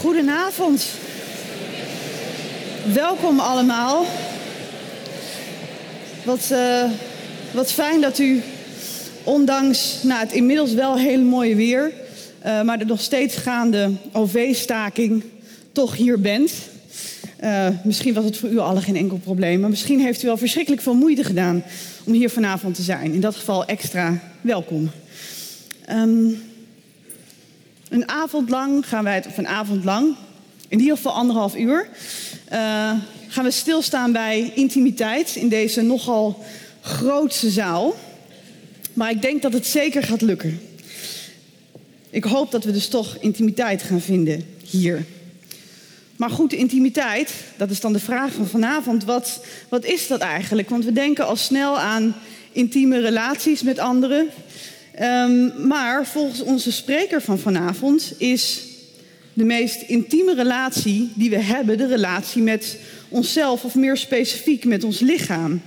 Goedenavond. Welkom allemaal. Wat, uh, wat fijn dat u, ondanks nou, het inmiddels wel hele mooie weer, uh, maar de nog steeds gaande OV-staking, toch hier bent. Uh, misschien was het voor u allen geen enkel probleem, maar misschien heeft u wel verschrikkelijk veel moeite gedaan om hier vanavond te zijn. In dat geval extra welkom. Um, een avond lang gaan wij, of een avond lang, in ieder geval anderhalf uur, uh, gaan we stilstaan bij intimiteit in deze nogal grootse zaal. Maar ik denk dat het zeker gaat lukken. Ik hoop dat we dus toch intimiteit gaan vinden hier. Maar goed, intimiteit, dat is dan de vraag van vanavond. Wat, wat is dat eigenlijk? Want we denken al snel aan intieme relaties met anderen. Um, maar volgens onze spreker van vanavond is de meest intieme relatie die we hebben de relatie met onszelf, of meer specifiek met ons lichaam.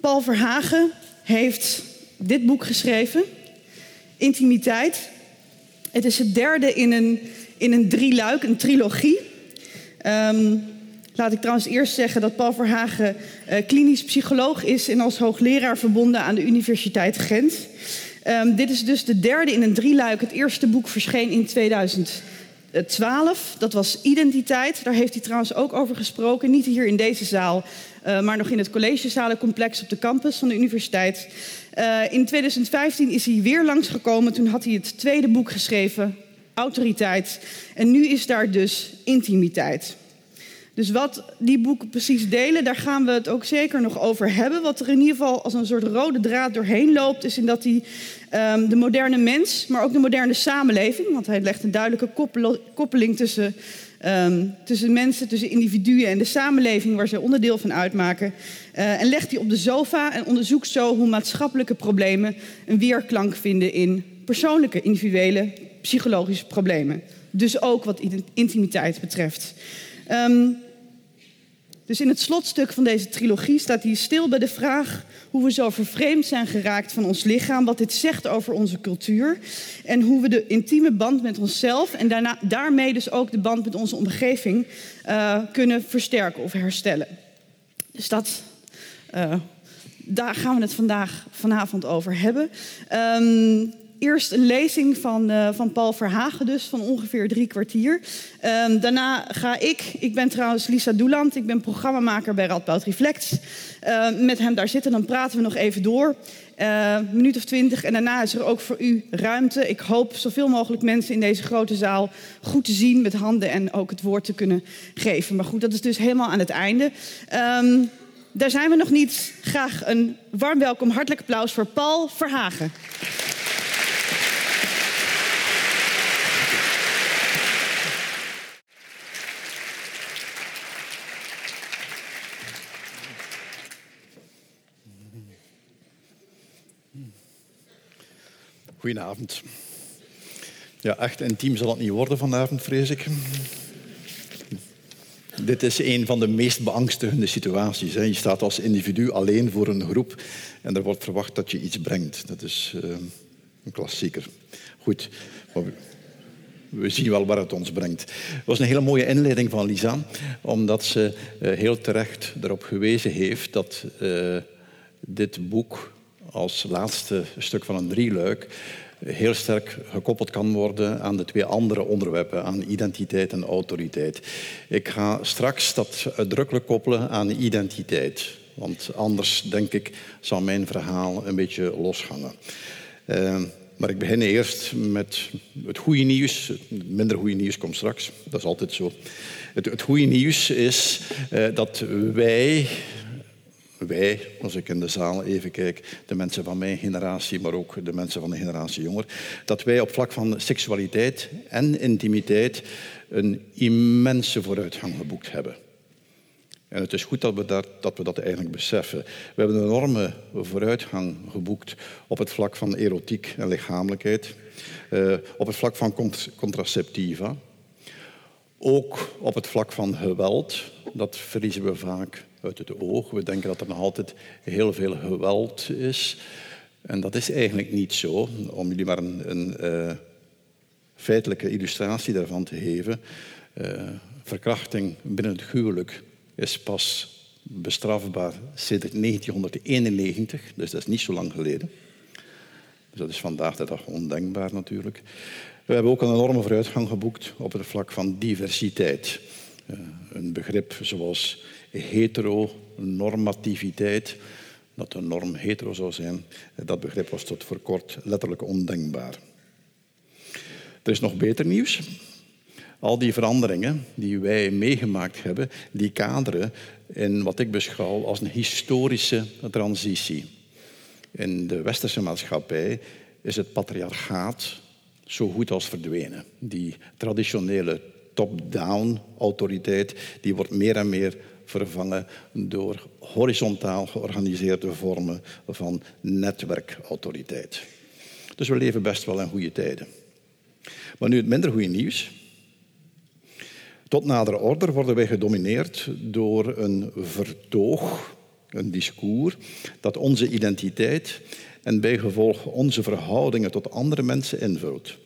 Paul Verhagen heeft dit boek geschreven, Intimiteit. Het is het derde in een, in een drieluik, een trilogie. Um, Laat ik trouwens eerst zeggen dat Paul Verhagen uh, klinisch psycholoog is en als hoogleraar verbonden aan de Universiteit Gent. Um, dit is dus de derde in een drieluik. Het eerste boek verscheen in 2012. Dat was Identiteit. Daar heeft hij trouwens ook over gesproken. Niet hier in deze zaal, uh, maar nog in het collegezalencomplex op de campus van de universiteit. Uh, in 2015 is hij weer langsgekomen. Toen had hij het tweede boek geschreven, Autoriteit. En nu is daar dus Intimiteit. Dus wat die boeken precies delen, daar gaan we het ook zeker nog over hebben. Wat er in ieder geval als een soort rode draad doorheen loopt, is in dat hij um, de moderne mens, maar ook de moderne samenleving, want hij legt een duidelijke koppeling tussen, um, tussen mensen, tussen individuen en de samenleving waar ze onderdeel van uitmaken. Uh, en legt die op de sofa en onderzoekt zo hoe maatschappelijke problemen een weerklank vinden in persoonlijke, individuele, psychologische problemen. Dus ook wat intimiteit betreft. Um, dus in het slotstuk van deze trilogie staat hij stil bij de vraag hoe we zo vervreemd zijn geraakt van ons lichaam, wat dit zegt over onze cultuur en hoe we de intieme band met onszelf en daarna, daarmee dus ook de band met onze omgeving uh, kunnen versterken of herstellen. Dus dat, uh, daar gaan we het vandaag, vanavond over hebben. Um, eerst een lezing van, uh, van Paul Verhagen, dus van ongeveer drie kwartier. Um, daarna ga ik, ik ben trouwens Lisa Doeland, ik ben programmamaker bij Radboud Reflex. Uh, met hem daar zitten, dan praten we nog even door. Uh, een minuut of twintig. En daarna is er ook voor u ruimte. Ik hoop zoveel mogelijk mensen in deze grote zaal goed te zien met handen en ook het woord te kunnen geven. Maar goed, dat is dus helemaal aan het einde. Daar zijn we nog niet. Graag een warm welkom, hartelijk applaus voor Paul Verhagen. Goedenavond. Ja, echt intiem zal het niet worden vanavond, vrees ik. Dit is een van de meest beangstigende situaties. Je staat als individu alleen voor een groep en er wordt verwacht dat je iets brengt. Dat is uh, een klassieker. Goed, we zien wel waar het ons brengt. Het was een hele mooie inleiding van Lisa, omdat ze uh, heel terecht erop gewezen heeft dat uh, dit boek als laatste stuk van een drieluik heel sterk gekoppeld kan worden aan de twee andere onderwerpen, aan identiteit en autoriteit. Ik ga straks dat uitdrukkelijk koppelen aan identiteit, want anders, denk ik, zal mijn verhaal een beetje losgangen. Uh, maar ik begin eerst met het goede nieuws. Minder goede nieuws komt straks, dat is altijd zo. Het, het goede nieuws is uh, dat wij wij, als ik in de zaal even kijk, de mensen van mijn generatie, maar ook de mensen van de generatie jonger, dat wij op vlak van seksualiteit en intimiteit een immense vooruitgang geboekt hebben. En het is goed dat we dat, we dat eigenlijk beseffen. We hebben een enorme vooruitgang geboekt op het vlak van erotiek en lichamelijkheid, uh, op het vlak van cont contraceptiva, ook op het vlak van geweld. Dat verliezen we vaak uit het oog. We denken dat er nog altijd heel veel geweld is. En dat is eigenlijk niet zo. Om jullie maar een, een, uh, feitelijke illustratie daarvan te geven. Uh, verkrachting binnen het huwelijk is pas bestrafbaar sinds 1991, dus dat is niet zo lang geleden. Dus dat is vandaag de dag ondenkbaar natuurlijk. We hebben ook een enorme vooruitgang geboekt op het vlak van diversiteit. Uh, een begrip zoals heteronormativiteit, dat de norm hetero zou zijn, dat begrip was tot voor kort letterlijk ondenkbaar. Er is nog beter nieuws. Al die veranderingen die wij meegemaakt hebben, die kaderen in wat ik beschouw als een historische transitie. In de westerse maatschappij is het patriarchaat zo goed als verdwenen. Die traditionele top-down autoriteit die wordt meer en meer vervangen door horizontaal georganiseerde vormen van netwerkautoriteit. Dus we leven best wel in goede tijden. Maar nu het minder goede nieuws. Tot nadere order worden wij gedomineerd door een vertoog, een discours, dat onze identiteit en bijgevolg onze verhoudingen tot andere mensen invult.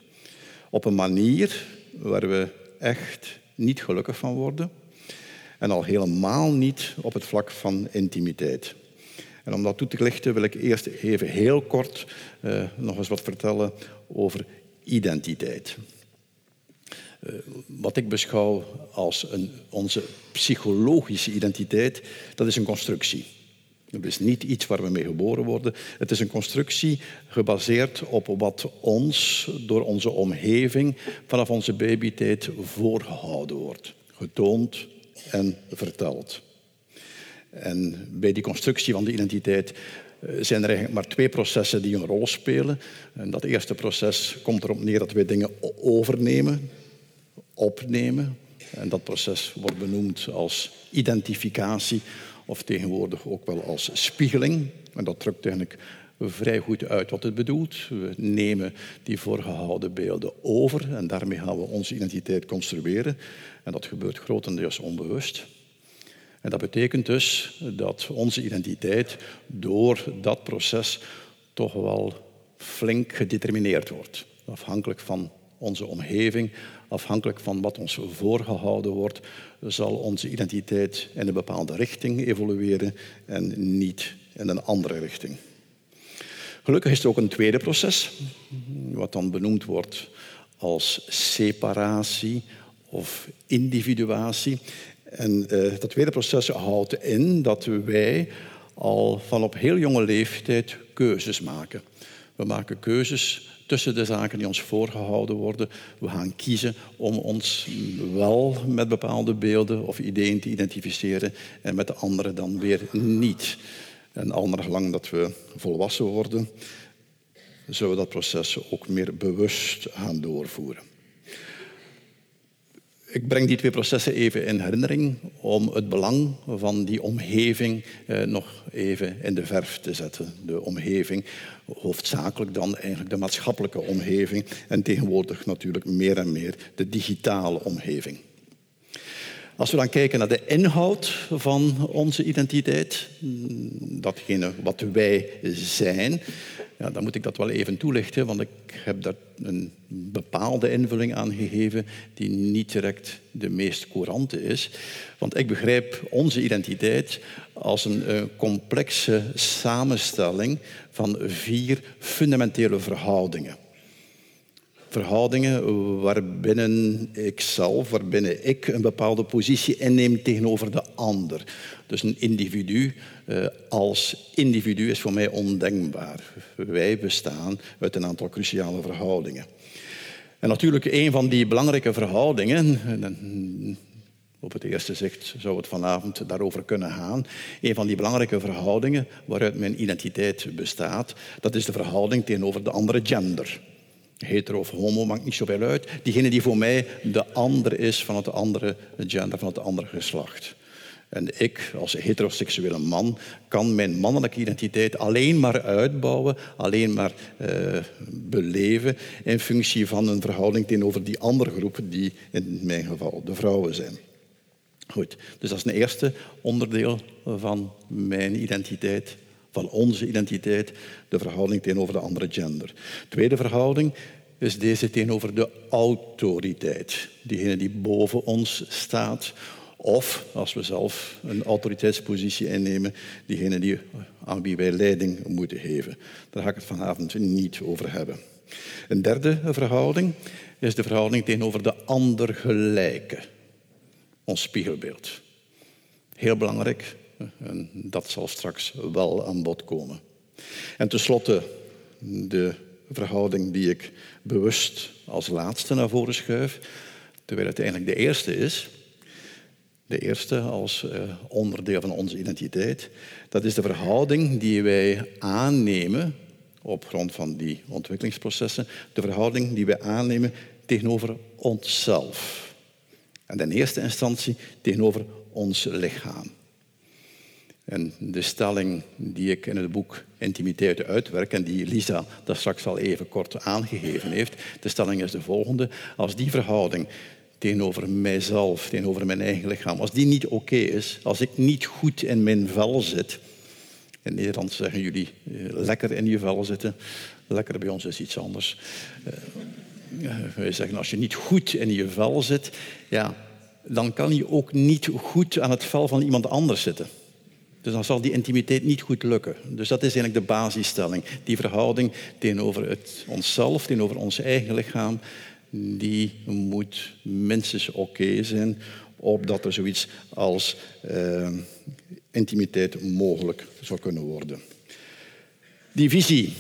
Op een manier waar we echt niet gelukkig van worden en al helemaal niet op het vlak van intimiteit. En om dat toe te lichten wil ik eerst even heel kort uh, nog eens wat vertellen over identiteit. Uh, wat ik beschouw als een, onze psychologische identiteit, dat is een constructie. Het is niet iets waar we mee geboren worden. Het is een constructie gebaseerd op wat ons door onze omgeving vanaf onze babytijd voorgehouden wordt. Getoond, en verteld. En bij die constructie van de identiteit eh, zijn er eigenlijk maar twee processen die een rol spelen. En dat eerste proces komt erop neer dat wij dingen overnemen, opnemen. En dat proces wordt benoemd als identificatie of tegenwoordig ook wel als spiegeling. En dat drukt eigenlijk vrij goed uit wat het bedoelt. We nemen die voorgehouden beelden over en daarmee gaan we onze identiteit construeren. En dat gebeurt grotendeels onbewust. En dat betekent dus dat onze identiteit door dat proces toch wel flink gedetermineerd wordt. Afhankelijk van onze omgeving, afhankelijk van wat ons voorgehouden wordt, zal onze identiteit in een bepaalde richting evolueren en niet in een andere richting. Gelukkig is er ook een tweede proces, wat dan benoemd wordt als separatie of individuatie. En uh, dat tweede proces houdt in dat wij al van op heel jonge leeftijd keuzes maken. We maken keuzes tussen de zaken die ons voorgehouden worden. We gaan kiezen om ons wel met bepaalde beelden of ideeën te identificeren en met de andere dan weer niet. En al naar gelang dat we volwassen worden, zullen we dat proces ook meer bewust gaan doorvoeren. Ik breng die twee processen even in herinnering om het belang van die omgeving eh, nog even in de verf te zetten. De omgeving, hoofdzakelijk dan eigenlijk de maatschappelijke omgeving en tegenwoordig natuurlijk meer en meer de digitale omgeving. Als we dan kijken naar de inhoud van onze identiteit, datgene wat wij zijn, ja, dan moet ik dat wel even toelichten, want ik heb daar een bepaalde invulling aan gegeven die niet direct de meest courante is. Want ik begrijp onze identiteit als een, een complexe samenstelling van vier fundamentele verhoudingen verhoudingen waarbinnen ik zelf, waarbinnen ik een bepaalde positie inneem tegenover de ander. Dus een individu eh, als individu is voor mij ondenkbaar. Wij bestaan uit een aantal cruciale verhoudingen. En natuurlijk, een van die belangrijke verhoudingen, op het eerste zicht zou het vanavond daarover kunnen gaan. Een van die belangrijke verhoudingen waaruit mijn identiteit bestaat, dat is de verhouding tegenover de andere gender hetero of homo, maakt niet zoveel uit. Diegene die voor mij de ander is van het andere gender, van het andere geslacht. En ik, als heteroseksuele man, kan mijn mannelijke identiteit alleen maar uitbouwen, alleen maar uh, beleven in functie van een verhouding tegenover die andere groep, die in mijn geval de vrouwen zijn. Goed, dus dat is een eerste onderdeel van mijn identiteit van onze identiteit, de verhouding tegenover de andere gender. Tweede verhouding is deze tegenover de autoriteit. Diegene die boven ons staat. Of, als we zelf een autoriteitspositie innemen, diegene die, aan wie wij leiding moeten geven. Daar ga ik het vanavond niet over hebben. Een derde verhouding is de verhouding tegenover de ander gelijke. Ons spiegelbeeld. Heel belangrijk, en dat zal straks wel aan bod komen. En tenslotte de verhouding die ik bewust als laatste naar voren schuif, terwijl het eigenlijk de eerste is. De eerste als eh, onderdeel van onze identiteit. Dat is de verhouding die wij aannemen op grond van die ontwikkelingsprocessen. De verhouding die wij aannemen tegenover onszelf. En in eerste instantie tegenover ons lichaam. En de stelling die ik in het boek Intimiteit uitwerk en die Lisa daar straks al even kort aangegeven heeft, de stelling is de volgende. Als die verhouding tegenover mijzelf, tegenover mijn eigen lichaam, als die niet oké is, als ik niet goed in mijn vel zit, in Nederland zeggen jullie eh, lekker in je vel zitten, lekker bij ons is iets anders. Uh, zeggen als je niet goed in je vel zit, ja, dan kan je ook niet goed aan het vel van iemand anders zitten. Dus dan zal die intimiteit niet goed lukken. Dus dat is eigenlijk de basisstelling. Die verhouding tegenover het, onszelf, tegenover ons eigen lichaam, die moet minstens oké zijn, opdat er zoiets als uh, intimiteit mogelijk zou kunnen worden. Die visie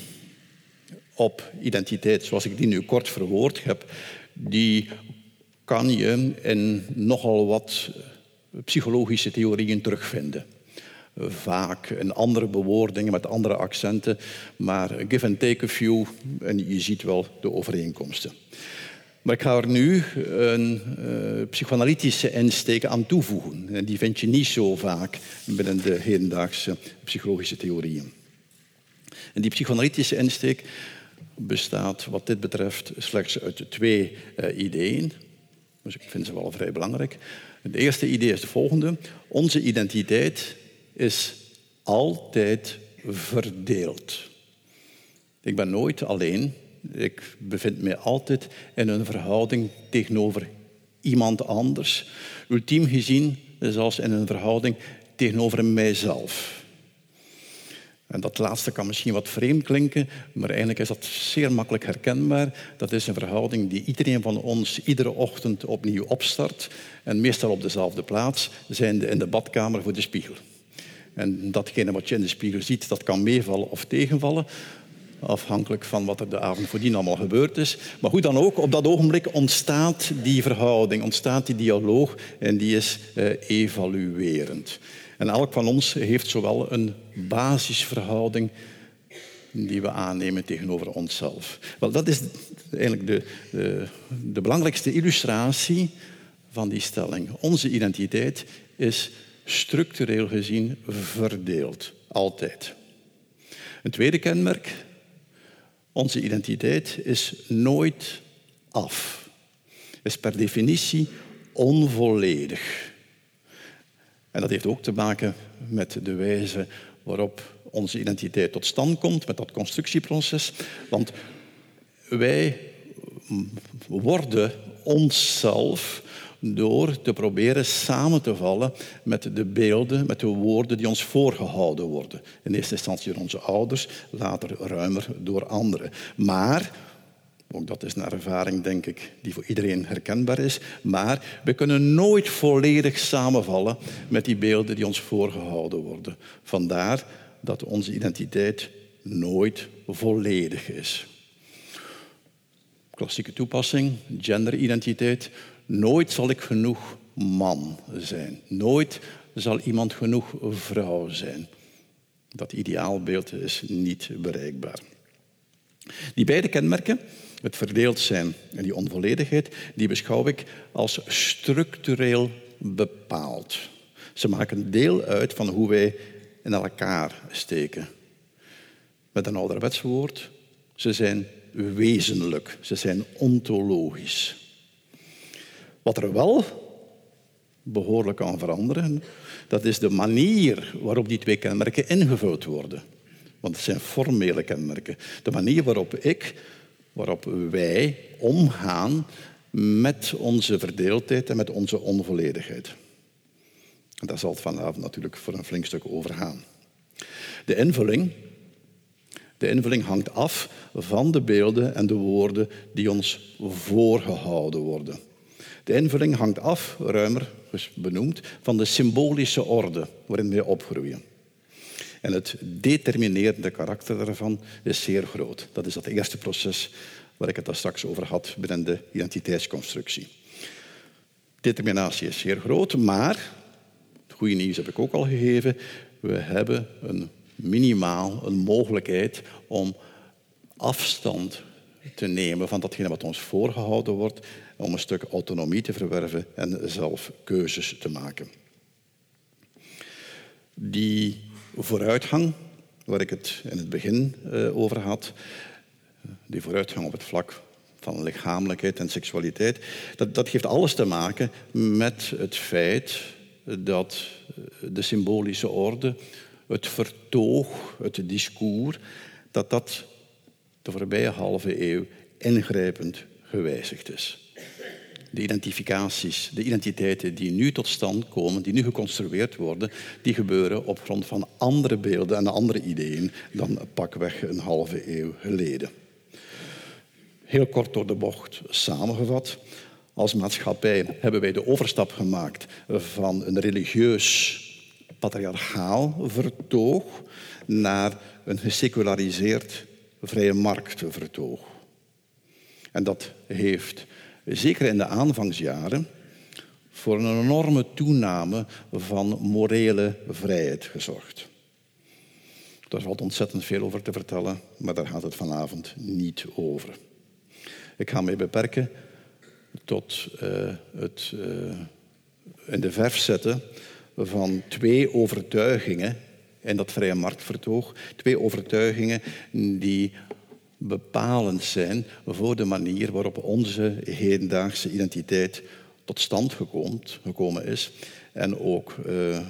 op identiteit, zoals ik die nu kort verwoord heb, die kan je in nogal wat psychologische theorieën terugvinden vaak in andere bewoordingen met andere accenten, maar give and take a few en je ziet wel de overeenkomsten. Maar ik ga er nu een uh, psychoanalytische insteek aan toevoegen. En die vind je niet zo vaak binnen de hedendaagse psychologische theorieën. En die psychoanalytische insteek bestaat wat dit betreft slechts uit twee uh, ideeën. Dus ik vind ze wel vrij belangrijk. Het eerste idee is de volgende. Onze identiteit is altijd verdeeld. Ik ben nooit alleen. Ik bevind mij altijd in een verhouding tegenover iemand anders. Ultiem gezien zelfs in een verhouding tegenover mijzelf. En dat laatste kan misschien wat vreemd klinken, maar eigenlijk is dat zeer makkelijk herkenbaar. Dat is een verhouding die iedereen van ons iedere ochtend opnieuw opstart. En meestal op dezelfde plaats, zijnde in de badkamer voor de spiegel. En datgene wat je in de spiegel ziet, dat kan meevallen of tegenvallen. Afhankelijk van wat er de avond voordien allemaal gebeurd is. Maar hoe dan ook, op dat ogenblik ontstaat die verhouding, ontstaat die dialoog en die is eh, evaluerend. En elk van ons heeft zowel een basisverhouding die we aannemen tegenover onszelf. Wel, dat is eigenlijk de, de, de belangrijkste illustratie van die stelling. Onze identiteit is structureel gezien verdeeld. Altijd. Een tweede kenmerk. Onze identiteit is nooit af. Is per definitie onvolledig. En dat heeft ook te maken met de wijze waarop onze identiteit tot stand komt, met dat constructieproces. Want wij worden onszelf door te proberen samen te vallen met de beelden, met de woorden die ons voorgehouden worden. In eerste instantie door onze ouders, later ruimer door anderen. Maar, ook dat is een ervaring denk ik die voor iedereen herkenbaar is, maar we kunnen nooit volledig samenvallen met die beelden die ons voorgehouden worden. Vandaar dat onze identiteit nooit volledig is. Klassieke toepassing, genderidentiteit. Nooit zal ik genoeg man zijn. Nooit zal iemand genoeg vrouw zijn. Dat ideaalbeeld is niet bereikbaar. Die beide kenmerken, het verdeeld zijn en die onvolledigheid, die beschouw ik als structureel bepaald. Ze maken deel uit van hoe wij in elkaar steken. Met een ouderwets woord, ze zijn wezenlijk, ze zijn ontologisch. Wat er wel behoorlijk kan veranderen, dat is de manier waarop die twee kenmerken ingevuld worden. Want het zijn formele kenmerken. De manier waarop ik waarop wij omgaan met onze verdeeldheid en met onze onvolledigheid. En daar zal het vanavond natuurlijk voor een flink stuk over gaan. De invulling, de invulling hangt af van de beelden en de woorden die ons voorgehouden worden. De invulling hangt af, ruimer benoemd, van de symbolische orde waarin wij opgroeien. En het determinerende karakter daarvan is zeer groot. Dat is dat eerste proces waar ik het daar straks over had binnen de identiteitsconstructie. Determinatie is zeer groot, maar, het goede nieuws heb ik ook al gegeven, we hebben een minimaal een mogelijkheid om afstand te nemen van datgene wat ons voorgehouden wordt, om een stuk autonomie te verwerven en zelf keuzes te maken. Die vooruitgang, waar ik het in het begin eh, over had, die vooruitgang op het vlak van lichamelijkheid en seksualiteit, dat, dat heeft alles te maken met het feit dat de symbolische orde, het vertoog, het discours, dat dat de voorbije halve eeuw ingrijpend gewijzigd is. De identificaties, de identiteiten die nu tot stand komen, die nu geconstrueerd worden, die gebeuren op grond van andere beelden en andere ideeën dan pakweg een halve eeuw geleden. Heel kort door de bocht samengevat. Als maatschappij hebben wij de overstap gemaakt van een religieus patriarchaal vertoog naar een geseculariseerd vrije marktvertoog. En dat heeft zeker in de aanvangsjaren voor een enorme toename van morele vrijheid gezorgd. Daar valt ontzettend veel over te vertellen, maar daar gaat het vanavond niet over. Ik ga mij beperken tot uh, het uh, in de verf zetten van twee overtuigingen in dat vrije marktvertoog. Twee overtuigingen die bepalend zijn voor de manier waarop onze hedendaagse identiteit tot stand gekomen is en ook uh,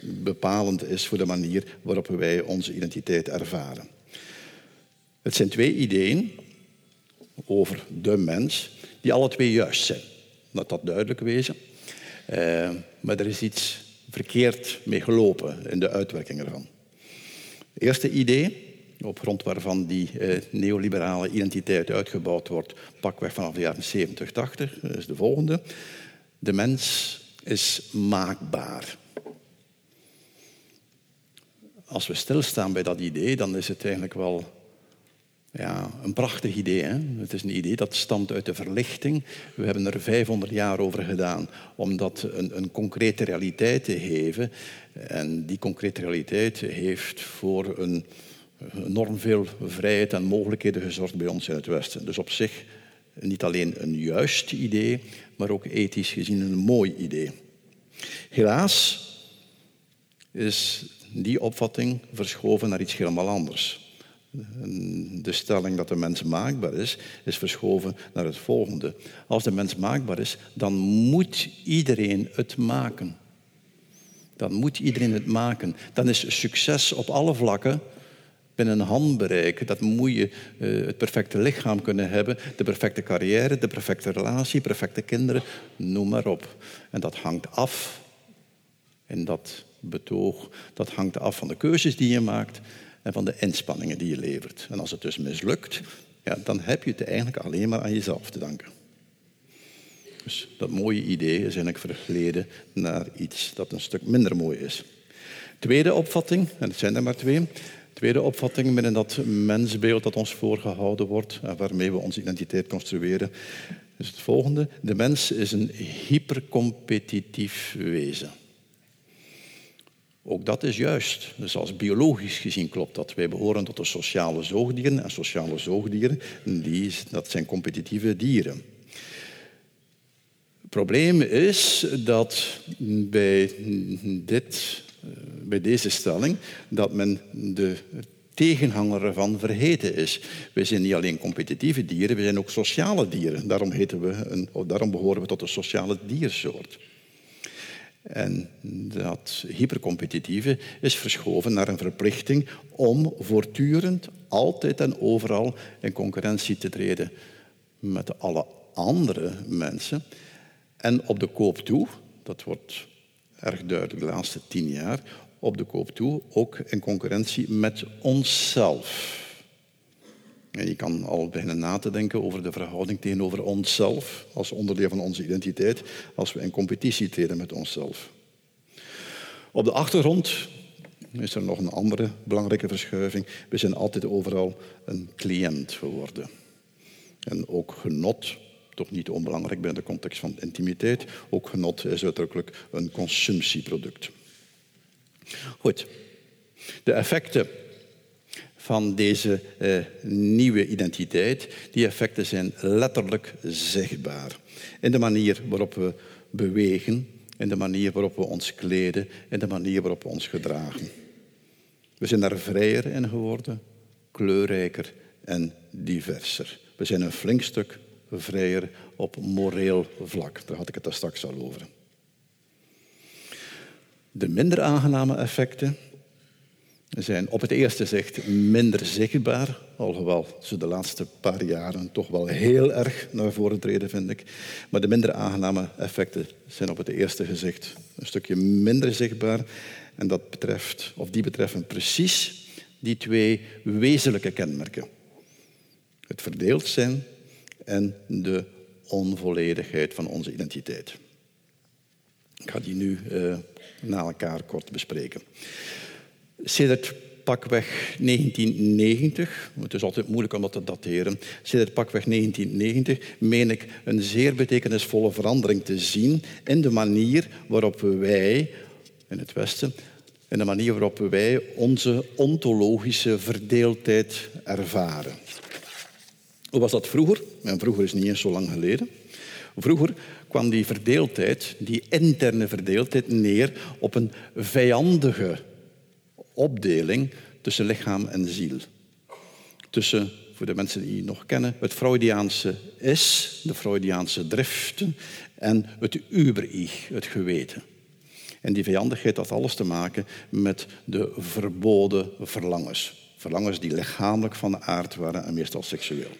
bepalend is voor de manier waarop wij onze identiteit ervaren. Het zijn twee ideeën over de mens die alle twee juist zijn. Laat dat duidelijk wezen. Uh, maar er is iets verkeerd mee gelopen in de uitwerking ervan. Eerste idee, op grond waarvan die eh, neoliberale identiteit uitgebouwd wordt, pakweg vanaf de jaren 70, 80, is de volgende. De mens is maakbaar. Als we stilstaan bij dat idee, dan is het eigenlijk wel ja, een prachtig idee. Het is een idee dat stamt uit de verlichting. We hebben er 500 jaar over gedaan om dat een concrete realiteit te geven. En die concrete realiteit heeft voor een enorm veel vrijheid en mogelijkheden gezorgd bij ons in het Westen. Dus op zich niet alleen een juist idee, maar ook ethisch gezien een mooi idee. Helaas is die opvatting verschoven naar iets helemaal anders. De stelling dat de mens maakbaar is, is verschoven naar het volgende. Als de mens maakbaar is, dan moet iedereen het maken. Dan moet iedereen het maken. Dan is succes op alle vlakken binnen handbereik. Dat moet je uh, het perfecte lichaam kunnen hebben, de perfecte carrière, de perfecte relatie, perfecte kinderen, noem maar op. En dat hangt af, in dat betoog, dat hangt af van de keuzes die je maakt en van de inspanningen die je levert. En als het dus mislukt, ja, dan heb je het eigenlijk alleen maar aan jezelf te danken. Dus dat mooie idee is eigenlijk vergleden naar iets dat een stuk minder mooi is. Tweede opvatting, en het zijn er maar twee. Tweede opvatting binnen dat mensbeeld dat ons voorgehouden wordt en waarmee we onze identiteit construeren, is het volgende. De mens is een hypercompetitief wezen. Ook dat is juist. Dus als biologisch gezien klopt dat. Wij behoren tot de sociale zoogdieren. En sociale zoogdieren, die, dat zijn competitieve dieren. Het probleem is dat bij, dit, bij deze stelling dat men de tegenhanger ervan vergeten is. Wij zijn niet alleen competitieve dieren, we zijn ook sociale dieren. Daarom, heten we een, daarom behoren we tot de sociale diersoort. En dat hypercompetitieve is verschoven naar een verplichting om voortdurend, altijd en overal in concurrentie te treden met alle andere mensen. En op de koop toe, dat wordt erg duidelijk de laatste tien jaar, op de koop toe ook in concurrentie met onszelf. En je kan al beginnen na te denken over de verhouding tegenover onszelf als onderdeel van onze identiteit als we in competitie treden met onszelf. Op de achtergrond is er nog een andere belangrijke verschuiving. We zijn altijd overal een cliënt geworden. En ook genot, toch niet onbelangrijk binnen de context van intimiteit, ook genot is uitdrukkelijk een consumptieproduct. Goed, de effecten van deze eh, nieuwe identiteit, die effecten zijn letterlijk zichtbaar. In de manier waarop we bewegen, in de manier waarop we ons kleden, in de manier waarop we ons gedragen. We zijn daar vrijer in geworden, kleurrijker en diverser. We zijn een flink stuk vrijer op moreel vlak. Daar had ik het daar straks al over. De minder aangename effecten zijn op het eerste zicht minder zichtbaar, alhoewel ze de laatste paar jaren toch wel heel erg naar voren treden, vind ik. Maar de minder aangename effecten zijn op het eerste gezicht een stukje minder zichtbaar. En dat betreft, of die betreffen precies die twee wezenlijke kenmerken. Het verdeeld zijn en de onvolledigheid van onze identiteit. Ik ga die nu uh, na elkaar kort bespreken. Sedert pakweg 1990, het is altijd moeilijk om dat te dateren, sinds pakweg 1990 meen ik een zeer betekenisvolle verandering te zien in de manier waarop wij in het Westen, in de manier waarop wij onze ontologische verdeeldheid ervaren. Hoe was dat vroeger? En vroeger is niet eens zo lang geleden. Vroeger kwam die verdeeldheid, die interne verdeeldheid, neer op een vijandige opdeling tussen lichaam en ziel. Tussen, voor de mensen die het nog kennen, het Freudiaanse is, de Freudiaanse driften en het uber-ich, het geweten. En die vijandigheid had alles te maken met de verboden verlangens. Verlangens die lichamelijk van aard waren en meestal seksueel.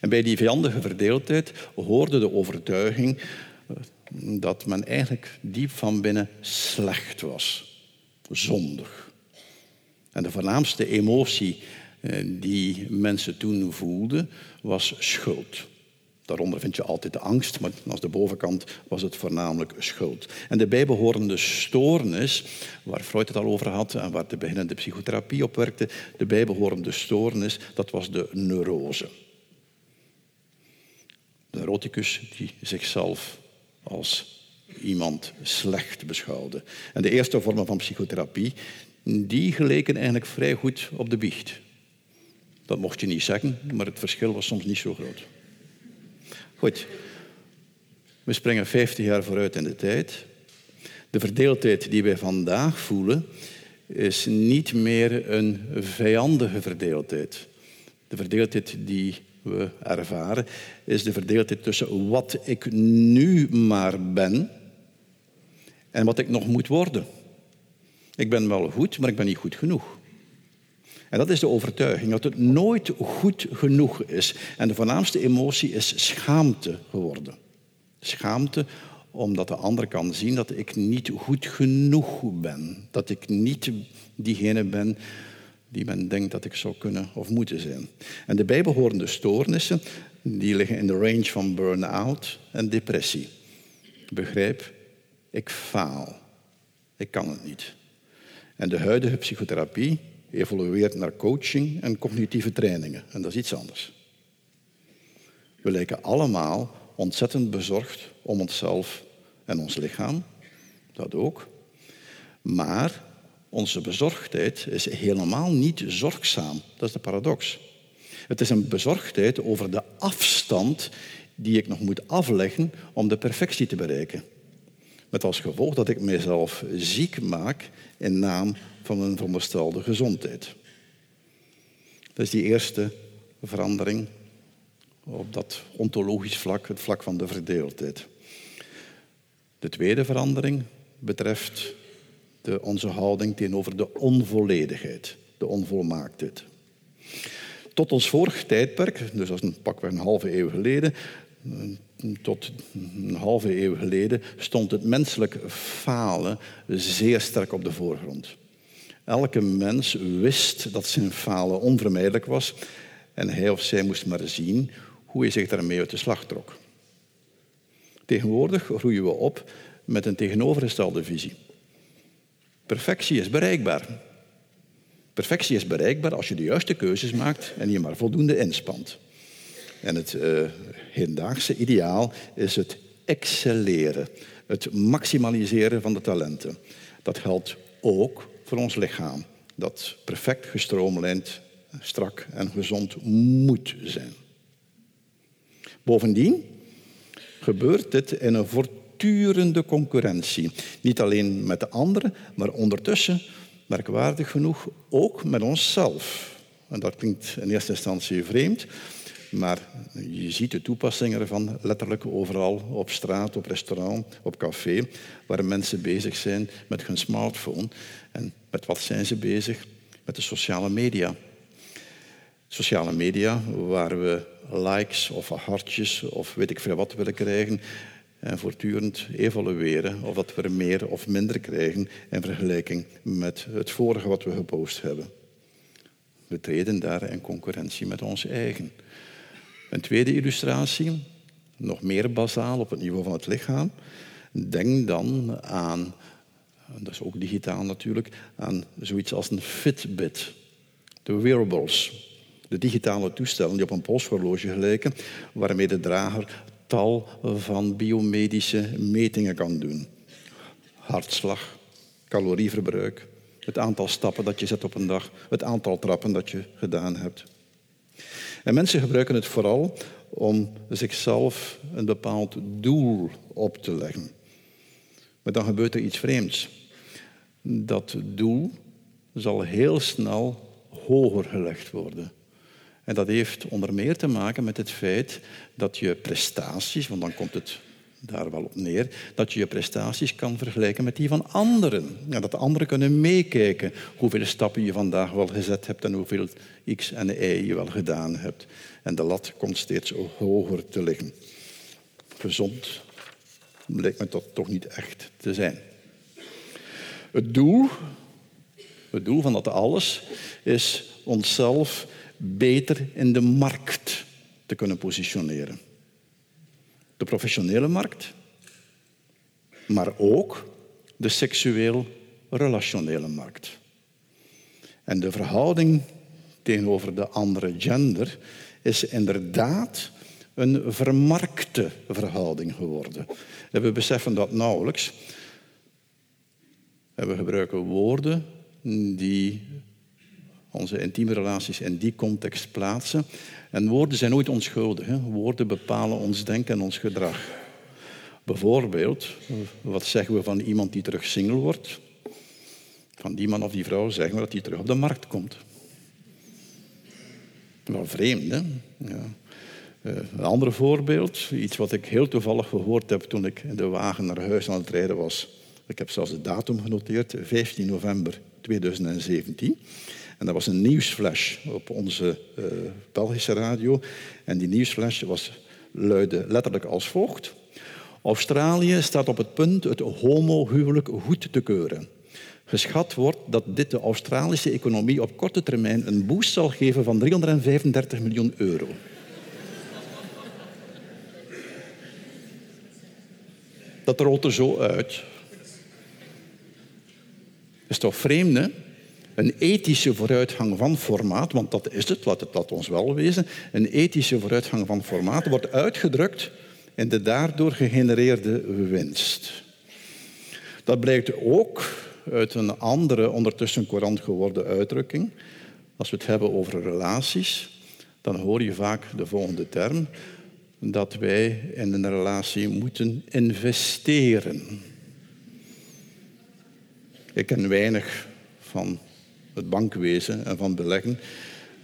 En bij die vijandige verdeeldheid hoorde de overtuiging eh, dat men eigenlijk diep van binnen slecht was zondig. En de voornaamste emotie eh, die mensen toen voelden was schuld. Daaronder vind je altijd de angst, maar als de bovenkant was het voornamelijk schuld. En de bijbehorende stoornis, waar Freud het al over had en waar de beginnende psychotherapie op werkte, de bijbehorende stoornis, dat was de neurose. De neuroticus die zichzelf als iemand slecht beschouwde. En de eerste vormen van psychotherapie, die geleken eigenlijk vrij goed op de biecht. Dat mocht je niet zeggen, maar het verschil was soms niet zo groot. Goed, we springen 50 jaar vooruit in de tijd. De verdeeldheid die wij vandaag voelen, is niet meer een vijandige verdeeldheid. De verdeeldheid die we ervaren, is de verdeeldheid tussen wat ik nu maar ben en wat ik nog moet worden. Ik ben wel goed, maar ik ben niet goed genoeg. En dat is de overtuiging, dat het nooit goed genoeg is. En de voornaamste emotie is schaamte geworden. Schaamte omdat de ander kan zien dat ik niet goed genoeg ben. Dat ik niet diegene ben die men denkt dat ik zou kunnen of moeten zijn. En de bijbehorende stoornissen die liggen in de range van burn-out en depressie. Begrijp, ik faal. Ik kan het niet. En de huidige psychotherapie evolueert naar coaching en cognitieve trainingen. En dat is iets anders. We lijken allemaal ontzettend bezorgd om onszelf en ons lichaam. Dat ook. Maar onze bezorgdheid is helemaal niet zorgzaam. Dat is de paradox. Het is een bezorgdheid over de afstand die ik nog moet afleggen om de perfectie te bereiken. Met als gevolg dat ik mezelf ziek maak in naam van een veronderstelde gezondheid. Dat is die eerste verandering op dat ontologisch vlak, het vlak van de verdeeldheid. De tweede verandering betreft de, onze houding tegenover de onvolledigheid, de onvolmaaktheid. Tot ons vorig tijdperk, dus dat is een pakweg een halve eeuw geleden, tot een halve eeuw geleden stond het menselijk falen zeer sterk op de voorgrond. Elke mens wist dat zijn falen onvermijdelijk was en hij of zij moest maar zien hoe hij zich daarmee uit de slag trok. Tegenwoordig groeien we op met een tegenovergestelde visie. Perfectie is bereikbaar. Perfectie is bereikbaar als je de juiste keuzes maakt en je maar voldoende inspant. En het uh, hedendaagse ideaal is het excelleren, het maximaliseren van de talenten. Dat geldt ook voor ons lichaam, dat perfect gestroomlijnd, strak en gezond moet zijn. Bovendien gebeurt dit in een voortdurende concurrentie. Niet alleen met de anderen, maar ondertussen, merkwaardig genoeg, ook met onszelf. En dat klinkt in eerste instantie vreemd, maar je ziet de toepassingen ervan letterlijk overal, op straat, op restaurant, op café, waar mensen bezig zijn met hun smartphone. En met wat zijn ze bezig? Met de sociale media. Sociale media, waar we likes of hartjes of weet ik veel wat willen krijgen en voortdurend evalueren of dat we er meer of minder krijgen in vergelijking met het vorige wat we gepost hebben. We treden daar in concurrentie met ons eigen. Een tweede illustratie, nog meer basaal op het niveau van het lichaam. Denk dan aan, dat is ook digitaal natuurlijk, aan zoiets als een Fitbit. De wearables, de digitale toestellen die op een polshorloge gelijken, waarmee de drager tal van biomedische metingen kan doen. Hartslag, calorieverbruik, het aantal stappen dat je zet op een dag, het aantal trappen dat je gedaan hebt. En mensen gebruiken het vooral om zichzelf een bepaald doel op te leggen. Maar dan gebeurt er iets vreemds. Dat doel zal heel snel hoger gelegd worden. En dat heeft onder meer te maken met het feit dat je prestaties, want dan komt het daar wel op neer, dat je je prestaties kan vergelijken met die van anderen. Ja, dat de anderen kunnen meekijken hoeveel stappen je vandaag wel gezet hebt en hoeveel x en y je wel gedaan hebt. En de lat komt steeds hoger te liggen. Gezond lijkt me dat toch niet echt te zijn. Het doel, het doel van dat alles is onszelf beter in de markt te kunnen positioneren. De professionele markt, maar ook de seksueel-relationele markt. En de verhouding tegenover de andere gender is inderdaad een vermarkte verhouding geworden. En we beseffen dat nauwelijks. We gebruiken woorden die onze intieme relaties in die context plaatsen. En woorden zijn nooit onschuldig. Hè? Woorden bepalen ons denken en ons gedrag. Bijvoorbeeld, wat zeggen we van iemand die terug single wordt? Van die man of die vrouw zeggen we dat hij terug op de markt komt. Wel vreemd, hè? Ja. Uh, een ander voorbeeld, iets wat ik heel toevallig gehoord heb toen ik in de wagen naar huis aan het rijden was. Ik heb zelfs de datum genoteerd, 15 november 2017. En dat was een nieuwsflash op onze uh, Belgische radio. En die nieuwsflash was, luidde letterlijk als volgt. Australië staat op het punt het homohuwelijk goed te keuren. Geschat wordt dat dit de Australische economie op korte termijn een boost zal geven van 335 miljoen euro. Dat rolt er zo uit. Is toch vreemd, hè? Een ethische vooruitgang van formaat, want dat is het, laat het dat ons wel wezen. Een ethische vooruitgang van formaat wordt uitgedrukt in de daardoor gegenereerde winst. Dat blijkt ook uit een andere, ondertussen courant geworden uitdrukking. Als we het hebben over relaties, dan hoor je vaak de volgende term: dat wij in een relatie moeten investeren. Ik ken weinig van het bankwezen en van beleggen.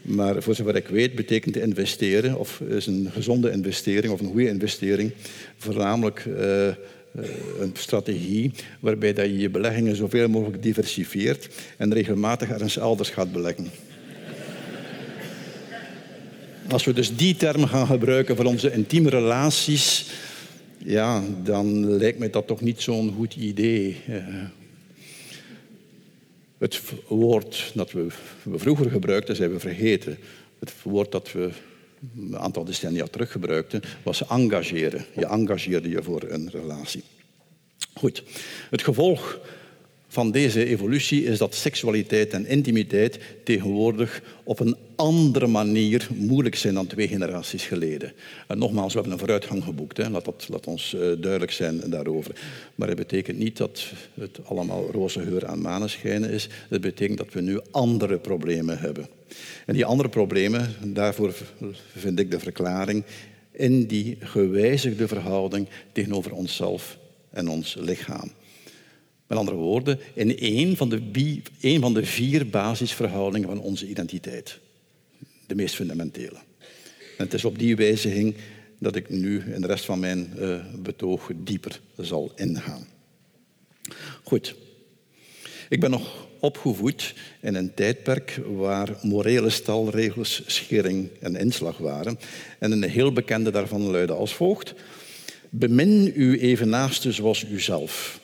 Maar voor zover ik weet betekent investeren, of is een gezonde investering of een goede investering, voornamelijk uh, een strategie waarbij dat je je beleggingen zoveel mogelijk diversifieert en regelmatig ergens elders gaat beleggen. Als we dus die term gaan gebruiken voor onze intieme relaties, ja, dan lijkt mij dat toch niet zo'n goed idee. Het woord dat we, vroeger gebruikten, zijn we vergeten. Het woord dat we een aantal decennia terug gebruikten, was engageren. Je engageerde je voor een relatie. Goed, het gevolg van deze evolutie is dat seksualiteit en intimiteit tegenwoordig op een andere manier moeilijk zijn dan twee generaties geleden. En nogmaals, we hebben een vooruitgang geboekt. Hè. Laat, dat, laat ons uh, duidelijk zijn daarover. Maar het betekent niet dat het allemaal roze geur aan maneschijnen is. Het betekent dat we nu andere problemen hebben. En die andere problemen, daarvoor vind ik de verklaring in die gewijzigde verhouding tegenover onszelf en ons lichaam. Met andere woorden, in één van, de, één van de vier basisverhoudingen van onze identiteit. De meest fundamentele. En het is op die wijziging dat ik nu in de rest van mijn uh, betoog dieper zal ingaan. Goed. Ik ben nog opgevoed in een tijdperk waar morele stalregels schering en inslag waren. En een heel bekende daarvan luidde als volgt. Bemin uw evenaaste zoals uzelf.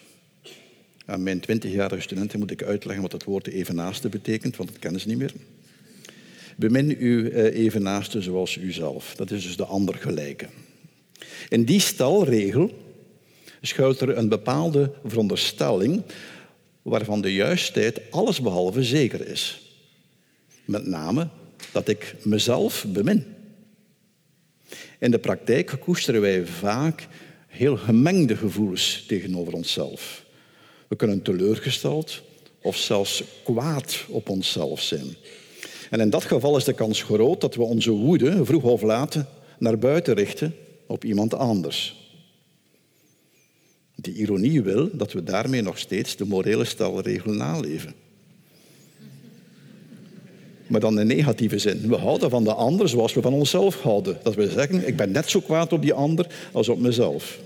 Aan mijn twintigjarige studenten moet ik uitleggen wat het woord evenaaste betekent, want dat kennen ze niet meer. Bemin uw eh, evenaaste zoals uzelf. Dat is dus de ander gelijke. In die stelregel schuilt er een bepaalde veronderstelling waarvan de juistheid allesbehalve zeker is. Met name dat ik mezelf bemin. In de praktijk koesteren wij vaak heel gemengde gevoelens tegenover onszelf. We kunnen teleurgesteld of zelfs kwaad op onszelf zijn. En in dat geval is de kans groot dat we onze woede vroeg of laat naar buiten richten op iemand anders. De ironie wil dat we daarmee nog steeds de morele stelregel naleven. Maar dan in negatieve zin. We houden van de ander zoals we van onszelf houden. Dat wil zeggen, ik ben net zo kwaad op die ander als op mezelf.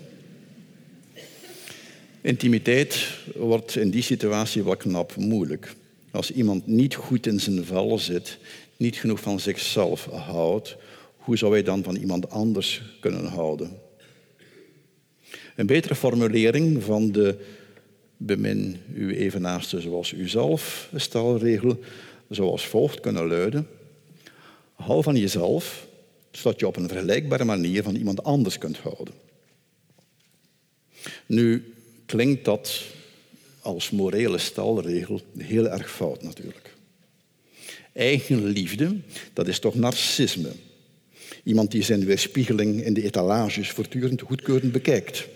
Intimiteit wordt in die situatie wat knap moeilijk. Als iemand niet goed in zijn vel zit, niet genoeg van zichzelf houdt, hoe zou hij dan van iemand anders kunnen houden? Een betere formulering van de bemin uw evenaaste zoals uzelf stelregel zoals volgt kunnen luiden. Hou van jezelf, zodat je op een vergelijkbare manier van iemand anders kunt houden. Nu, klinkt dat als morele stelregel heel erg fout natuurlijk. Eigenliefde, dat is toch narcisme. Iemand die zijn weerspiegeling in de etalages voortdurend goedkeurend bekijkt.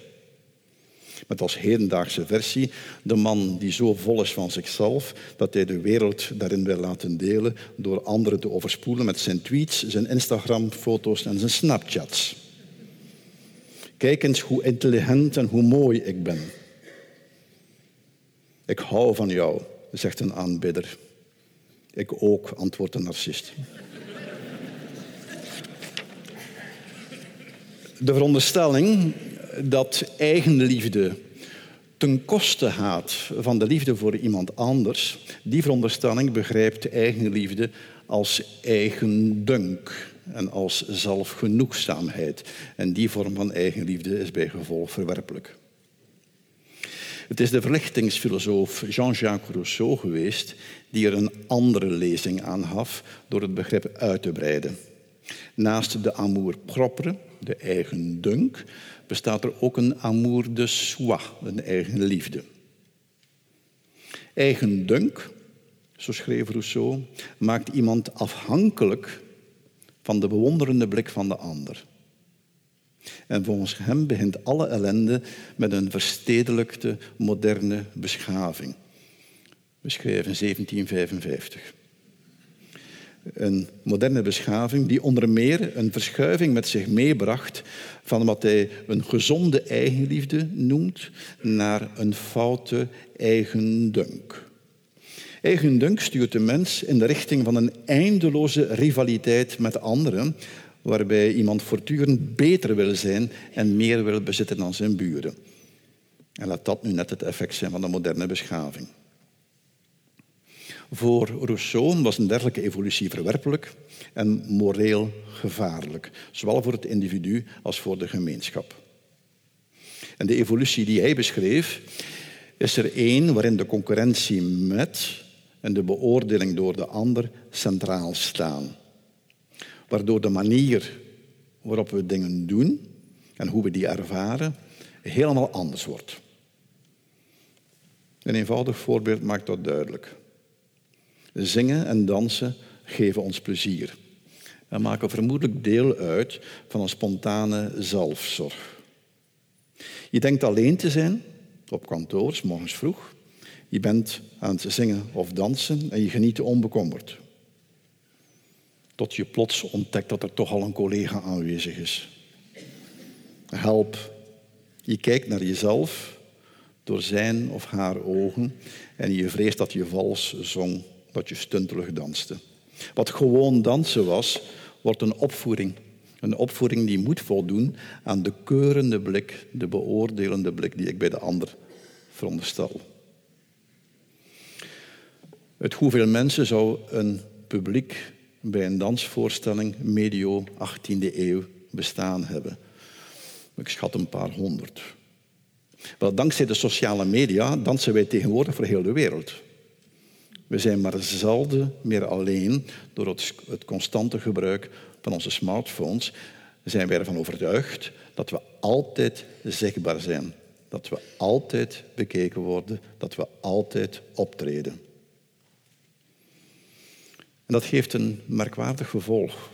Met als hedendaagse versie de man die zo vol is van zichzelf dat hij de wereld daarin wil laten delen door anderen te overspoelen met zijn tweets, zijn Instagram-foto's en zijn Snapchats. Kijk eens hoe intelligent en hoe mooi ik ben. Ik hou van jou, zegt een aanbidder. Ik ook, antwoordt een narcist. De veronderstelling dat eigenliefde ten koste gaat van de liefde voor iemand anders, die veronderstelling begrijpt eigenliefde als eigendunk en als zelfgenoegzaamheid. En die vorm van eigenliefde is bij gevolg verwerpelijk. Het is de verlichtingsfilosoof Jean-Jacques Rousseau geweest die er een andere lezing aan gaf door het begrip uit te breiden. Naast de amour propre, de eigen dunk, bestaat er ook een amour de soi, een eigen liefde. Eigen dunk, zo schreef Rousseau, maakt iemand afhankelijk van de bewonderende blik van de ander. En volgens hem begint alle ellende met een verstedelijkte, moderne beschaving. We schrijven 1755. Een moderne beschaving die onder meer een verschuiving met zich meebracht van wat hij een gezonde eigenliefde noemt naar een foute eigendunk. Eigendunk stuurt de mens in de richting van een eindeloze rivaliteit met anderen, waarbij iemand voortdurend beter wil zijn en meer wil bezitten dan zijn buren. En laat dat nu net het effect zijn van de moderne beschaving. Voor Rousseau was een dergelijke evolutie verwerpelijk en moreel gevaarlijk, zowel voor het individu als voor de gemeenschap. En de evolutie die hij beschreef, is er één waarin de concurrentie met en de beoordeling door de ander centraal staan. Waardoor de manier waarop we dingen doen en hoe we die ervaren helemaal anders wordt. Een eenvoudig voorbeeld maakt dat duidelijk. Zingen en dansen geven ons plezier en maken vermoedelijk deel uit van een spontane zelfzorg. Je denkt alleen te zijn op kantoor, morgens vroeg. Je bent aan het zingen of dansen en je geniet onbekommerd. Tot je plots ontdekt dat er toch al een collega aanwezig is. Help. Je kijkt naar jezelf door zijn of haar ogen en je vreest dat je vals zong, dat je stuntelig danste. Wat gewoon dansen was, wordt een opvoering. Een opvoering die moet voldoen aan de keurende blik, de beoordelende blik die ik bij de ander veronderstel. Het hoeveel mensen zou een publiek bij een dansvoorstelling medio 18e eeuw bestaan hebben? Ik schat een paar honderd. Wel, dankzij de sociale media dansen wij tegenwoordig voor heel de wereld. We zijn maar zelden meer alleen door het, het constante gebruik van onze smartphones. Zijn wij ervan overtuigd dat we altijd zichtbaar zijn. Dat we altijd bekeken worden. Dat we altijd optreden. En dat geeft een merkwaardig gevolg.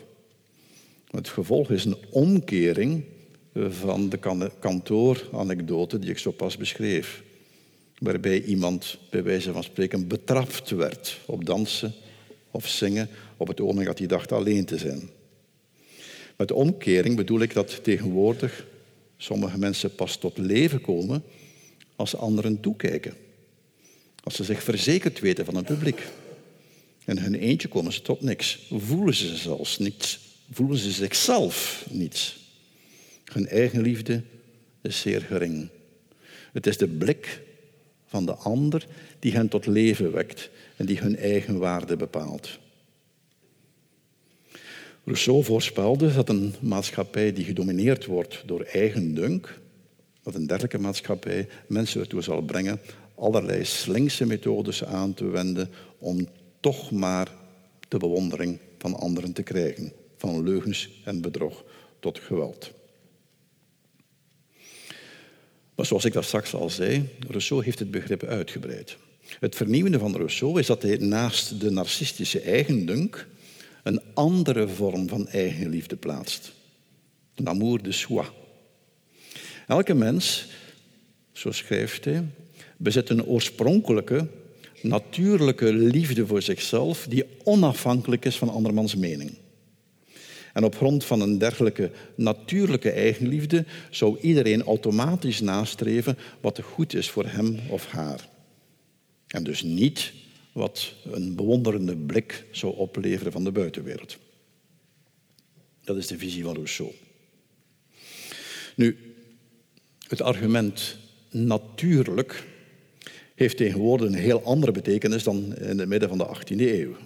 Het gevolg is een omkering van de kantooranekdote die ik zo pas beschreef. Waarbij iemand bij wijze van spreken betrapt werd op dansen of zingen op het ogenblik dat hij dacht alleen te zijn. Met omkering bedoel ik dat tegenwoordig sommige mensen pas tot leven komen als anderen toekijken. Als ze zich verzekerd weten van een publiek. In hun eentje komen ze tot niks. Voelen ze zelfs niets. Voelen ze zichzelf niets. Hun eigen liefde is zeer gering. Het is de blik van de ander die hen tot leven wekt en die hun eigen waarde bepaalt. Rousseau voorspelde dat een maatschappij die gedomineerd wordt door eigen dunk, dat een dergelijke maatschappij mensen ertoe zal brengen allerlei slinkse methodes aan te wenden om toch maar de bewondering van anderen te krijgen, van leugens en bedrog tot geweld. Maar zoals ik dat straks al zei, Rousseau heeft het begrip uitgebreid. Het vernieuwende van Rousseau is dat hij naast de narcistische eigendunk een andere vorm van eigenliefde plaatst. Een amour de soi. Elke mens, zo schrijft hij, bezit een oorspronkelijke, natuurlijke liefde voor zichzelf die onafhankelijk is van andermans mening. En op grond van een dergelijke natuurlijke eigenliefde zou iedereen automatisch nastreven wat goed is voor hem of haar. En dus niet wat een bewonderende blik zou opleveren van de buitenwereld. Dat is de visie van Rousseau. Nu, het argument natuurlijk heeft tegenwoordig een heel andere betekenis dan in het midden van de 18e eeuw.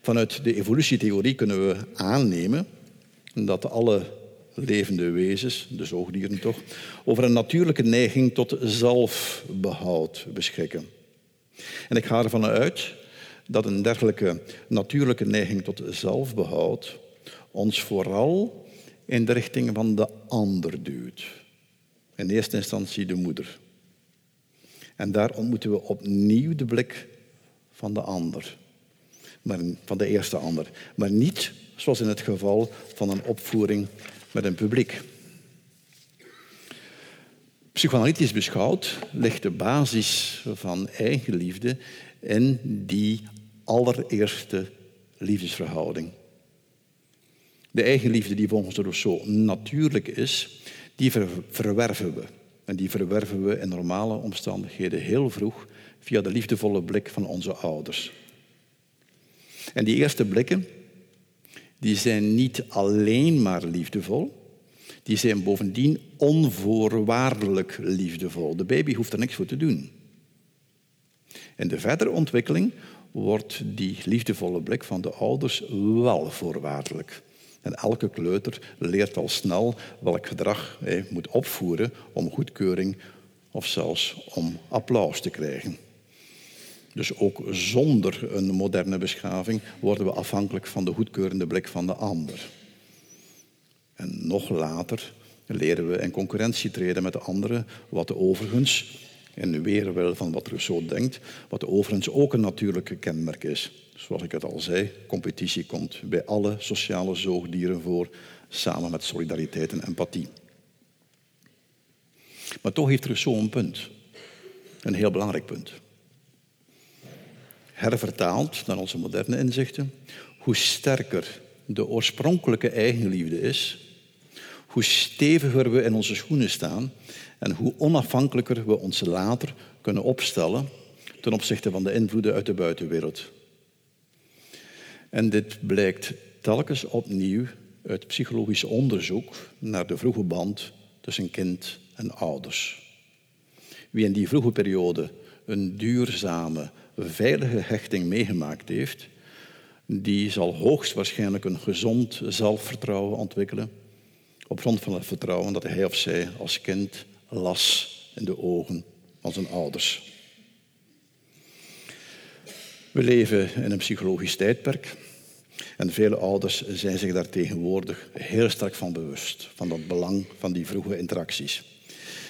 Vanuit de evolutietheorie kunnen we aannemen dat alle levende wezens, de zoogdieren toch, over een natuurlijke neiging tot zelfbehoud beschikken. En ik ga ervan uit dat een dergelijke natuurlijke neiging tot zelfbehoud ons vooral in de richting van de ander duwt. In eerste instantie de moeder. En daar ontmoeten we opnieuw de blik van de ander. Maar van de eerste ander. Maar niet zoals in het geval van een opvoering met een publiek. Psychoanalytisch beschouwd ligt de basis van eigenliefde in die allereerste liefdesverhouding. De eigenliefde die volgens Rousseau natuurlijk is, die verwerven we. En die verwerven we in normale omstandigheden heel vroeg via de liefdevolle blik van onze ouders. En die eerste blikken, die zijn niet alleen maar liefdevol, die zijn bovendien onvoorwaardelijk liefdevol. De baby hoeft er niks voor te doen. In de verdere ontwikkeling wordt die liefdevolle blik van de ouders wel voorwaardelijk. En elke kleuter leert al snel welk gedrag hij moet opvoeren om goedkeuring of zelfs om applaus te krijgen. Dus ook zonder een moderne beschaving worden we afhankelijk van de goedkeurende blik van de ander. En nog later leren we in concurrentie treden met de anderen, wat overigens, in weerwil van wat Rousseau denkt, wat overigens ook een natuurlijke kenmerk is. Zoals ik het al zei, competitie komt bij alle sociale zoogdieren voor, samen met solidariteit en empathie. Maar toch heeft Rousseau een punt. Een heel belangrijk punt. Hervertaald naar onze moderne inzichten, hoe sterker de oorspronkelijke eigenliefde is, hoe steviger we in onze schoenen staan en hoe onafhankelijker we ons later kunnen opstellen ten opzichte van de invloeden uit de buitenwereld. En dit blijkt telkens opnieuw uit psychologisch onderzoek naar de vroege band tussen kind en ouders. Wie in die vroege periode een duurzame, veilige hechting meegemaakt heeft, die zal hoogstwaarschijnlijk een gezond zelfvertrouwen ontwikkelen op grond van het vertrouwen dat hij of zij als kind las in de ogen van zijn ouders. We leven in een psychologisch tijdperk en vele ouders zijn zich daar tegenwoordig heel sterk van bewust, van dat belang van die vroege interacties.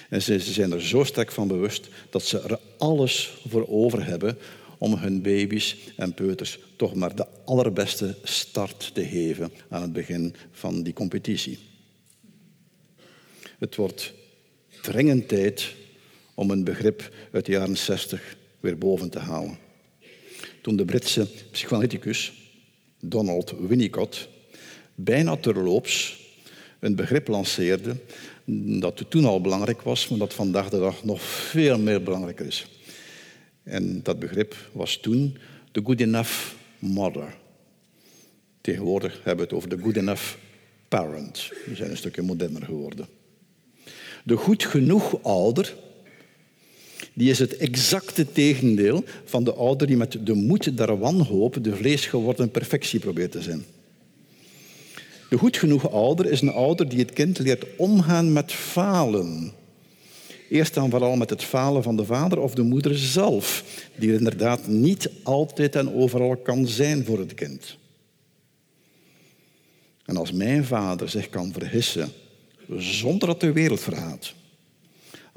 En ze zijn er zo sterk van bewust dat ze er alles voor over hebben om hun baby's en peuters toch maar de allerbeste start te geven aan het begin van die competitie. Het wordt dringend tijd om een begrip uit de jaren 60 weer boven te halen. Toen de Britse psychoanalyticus Donald Winnicott bijna terloops een begrip lanceerde dat toen al belangrijk was, maar dat vandaag de dag nog veel meer belangrijker is. En dat begrip was toen de good enough mother. Tegenwoordig hebben we het over de good enough parent. We zijn een stukje moderner geworden. De goed genoeg ouder, die is het exacte tegendeel van de ouder die met de moed der wanhoop de vleesgeworden perfectie probeert te zijn. De goed genoeg ouder is een ouder die het kind leert omgaan met falen. Eerst dan vooral met het falen van de vader of de moeder zelf, die inderdaad niet altijd en overal kan zijn voor het kind. En als mijn vader zich kan vergissen zonder dat de wereld verhaat,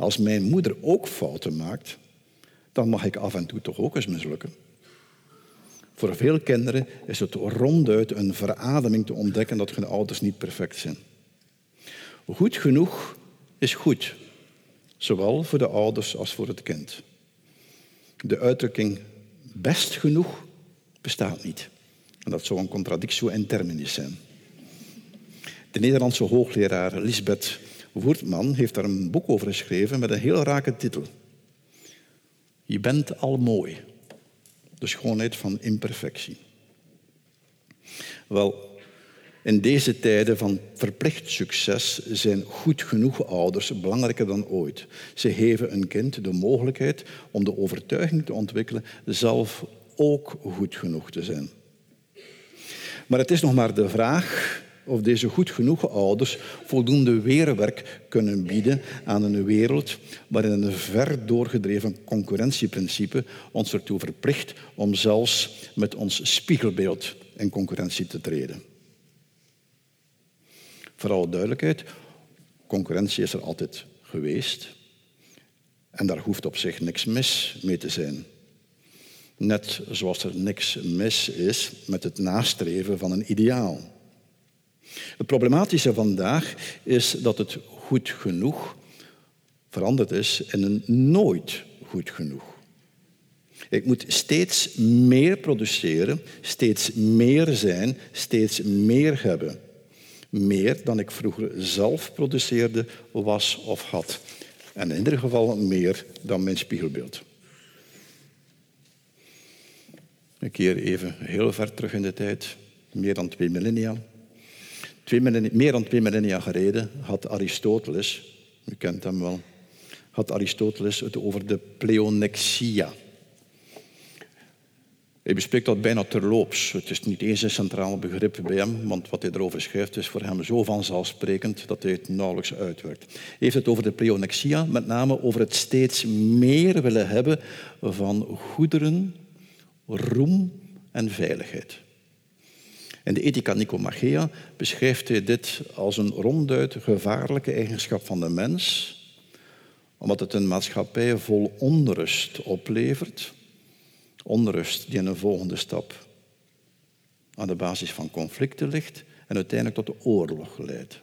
als mijn moeder ook fouten maakt, dan mag ik af en toe toch ook eens mislukken. Voor veel kinderen is het ronduit een verademing te ontdekken dat hun ouders niet perfect zijn. Goed genoeg is goed, zowel voor de ouders als voor het kind. De uitdrukking best genoeg bestaat niet. En dat zou een contradictio in terminis zijn. De Nederlandse hoogleraar Lisbeth Woertman heeft daar een boek over geschreven met een heel rake titel. Je bent al mooi. De schoonheid van imperfectie. Wel, in deze tijden van verplicht succes zijn goed genoeg ouders belangrijker dan ooit. Ze geven een kind de mogelijkheid om de overtuiging te ontwikkelen zelf ook goed genoeg te zijn. Maar het is nog maar de vraag of deze goed genoeg ouders voldoende weerwerk kunnen bieden aan een wereld waarin een ver doorgedreven concurrentieprincipe ons ertoe verplicht om zelfs met ons spiegelbeeld in concurrentie te treden. Voor alle duidelijkheid, concurrentie is er altijd geweest en daar hoeft op zich niks mis mee te zijn. Net zoals er niks mis is met het nastreven van een ideaal. Het problematische vandaag is dat het goed genoeg veranderd is in een nooit goed genoeg. Ik moet steeds meer produceren, steeds meer zijn, steeds meer hebben. Meer dan ik vroeger zelf produceerde, was of had. En in ieder geval meer dan mijn spiegelbeeld. Een keer even heel ver terug in de tijd, meer dan twee millennia. Meer dan twee millennia geleden had Aristoteles, u kent hem wel, had Aristoteles het over de pleonexia. Hij bespreekt dat bijna terloops. Het is niet eens een centraal begrip bij hem, want wat hij erover schrijft is voor hem zo vanzelfsprekend dat hij het nauwelijks uitwerkt. Hij heeft het over de pleonexia, met name over het steeds meer willen hebben van goederen, roem en veiligheid. In de Ethica Nicomachea beschrijft dit als een ronduit gevaarlijke eigenschap van de mens, omdat het een maatschappij vol onrust oplevert onrust die in een volgende stap aan de basis van conflicten ligt en uiteindelijk tot oorlog leidt.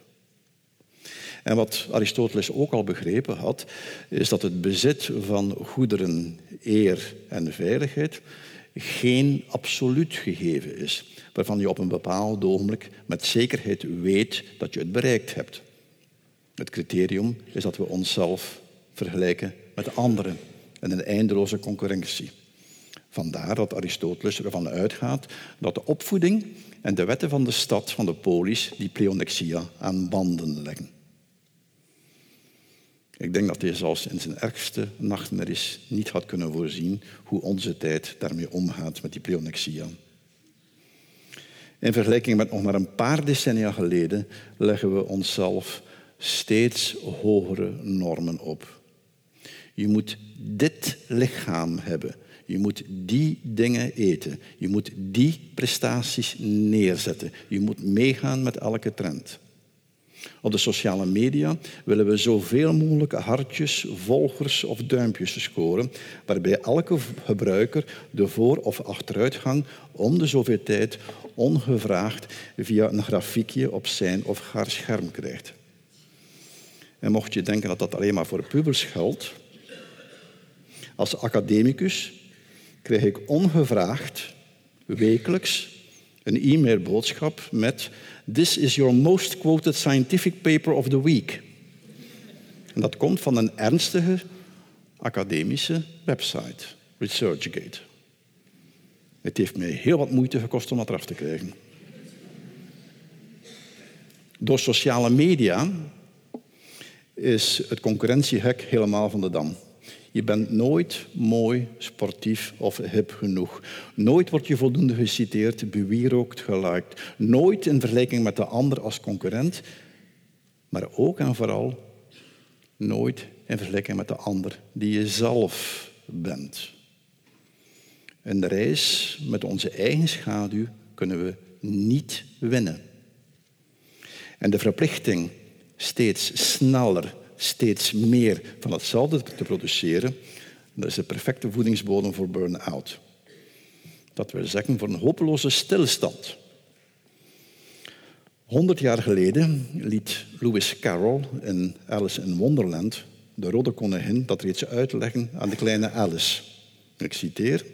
En wat Aristoteles ook al begrepen had, is dat het bezit van goederen, eer en veiligheid geen absoluut gegeven is, waarvan je op een bepaald ogenblik met zekerheid weet dat je het bereikt hebt. Het criterium is dat we onszelf vergelijken met anderen in een eindeloze concurrentie. Vandaar dat Aristoteles ervan uitgaat dat de opvoeding en de wetten van de stad, van de polis, die pleonexia aan banden leggen. Ik denk dat hij zelfs in zijn ergste nachtmerries niet had kunnen voorzien hoe onze tijd daarmee omgaat met die pleonexia. In vergelijking met nog maar een paar decennia geleden leggen we onszelf steeds hogere normen op. Je moet dit lichaam hebben. Je moet die dingen eten. Je moet die prestaties neerzetten. Je moet meegaan met elke trend. Op de sociale media willen we zoveel mogelijk hartjes, volgers of duimpjes scoren, waarbij elke gebruiker de voor- of achteruitgang om de zoveel tijd ongevraagd via een grafiekje op zijn of haar scherm krijgt. En mocht je denken dat dat alleen maar voor pubers geldt, als academicus krijg ik ongevraagd wekelijks een e-mailboodschap met This is your most quoted scientific paper of the week. En dat komt van een ernstige academische website, ResearchGate. Het heeft mij heel wat moeite gekost om dat eraf te krijgen. Door sociale media is het concurrentiehek helemaal van de dam. Je bent nooit mooi, sportief of hip genoeg. Nooit word je voldoende geciteerd, bewierookt, geliked. Nooit in vergelijking met de ander als concurrent. Maar ook en vooral nooit in vergelijking met de ander die je zelf bent. De reis met onze eigen schaduw kunnen we niet winnen. En de verplichting steeds sneller steeds meer van hetzelfde te produceren, dat is de perfecte voedingsbodem voor burn-out. Dat wil zeggen voor een hopeloze stilstand. Honderd jaar geleden liet Lewis Carroll in Alice in Wonderland de rode koningin dat reeds uitleggen aan de kleine Alice. Ik citeer.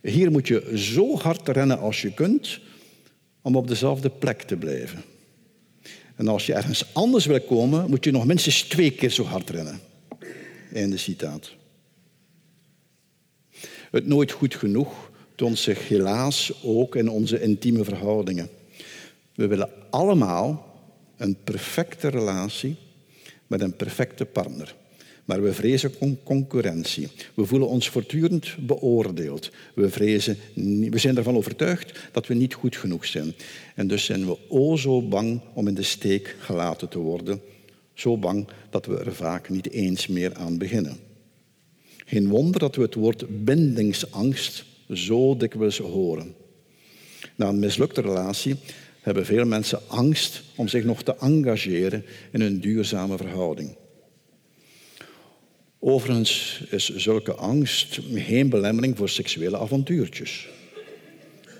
Hier moet je zo hard rennen als je kunt om op dezelfde plek te blijven. En als je ergens anders wil komen, moet je nog minstens twee keer zo hard rennen. Einde citaat. Het nooit goed genoeg toont zich helaas ook in onze intieme verhoudingen. We willen allemaal een perfecte relatie met een perfecte partner. Maar we vrezen concurrentie. We voelen ons voortdurend beoordeeld. We, vrezen, we zijn ervan overtuigd dat we niet goed genoeg zijn. En dus zijn we o zo bang om in de steek gelaten te worden. Zo bang dat we er vaak niet eens meer aan beginnen. Geen wonder dat we het woord bindingsangst zo dikwijls horen. Na een mislukte relatie hebben veel mensen angst om zich nog te engageren in een duurzame verhouding. Overigens is zulke angst geen belemmering voor seksuele avontuurtjes.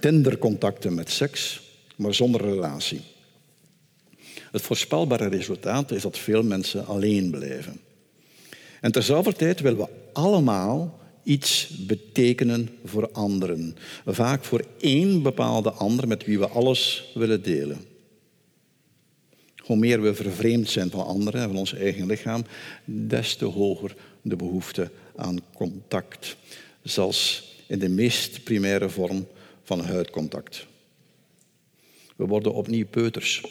Tindercontacten met seks, maar zonder relatie. Het voorspelbare resultaat is dat veel mensen alleen blijven. En terzelfde tijd willen we allemaal iets betekenen voor anderen. Vaak voor één bepaalde ander met wie we alles willen delen. Hoe meer we vervreemd zijn van anderen en van ons eigen lichaam, des te hoger de behoefte aan contact. Zelfs in de meest primaire vorm van huidcontact. We worden opnieuw peuters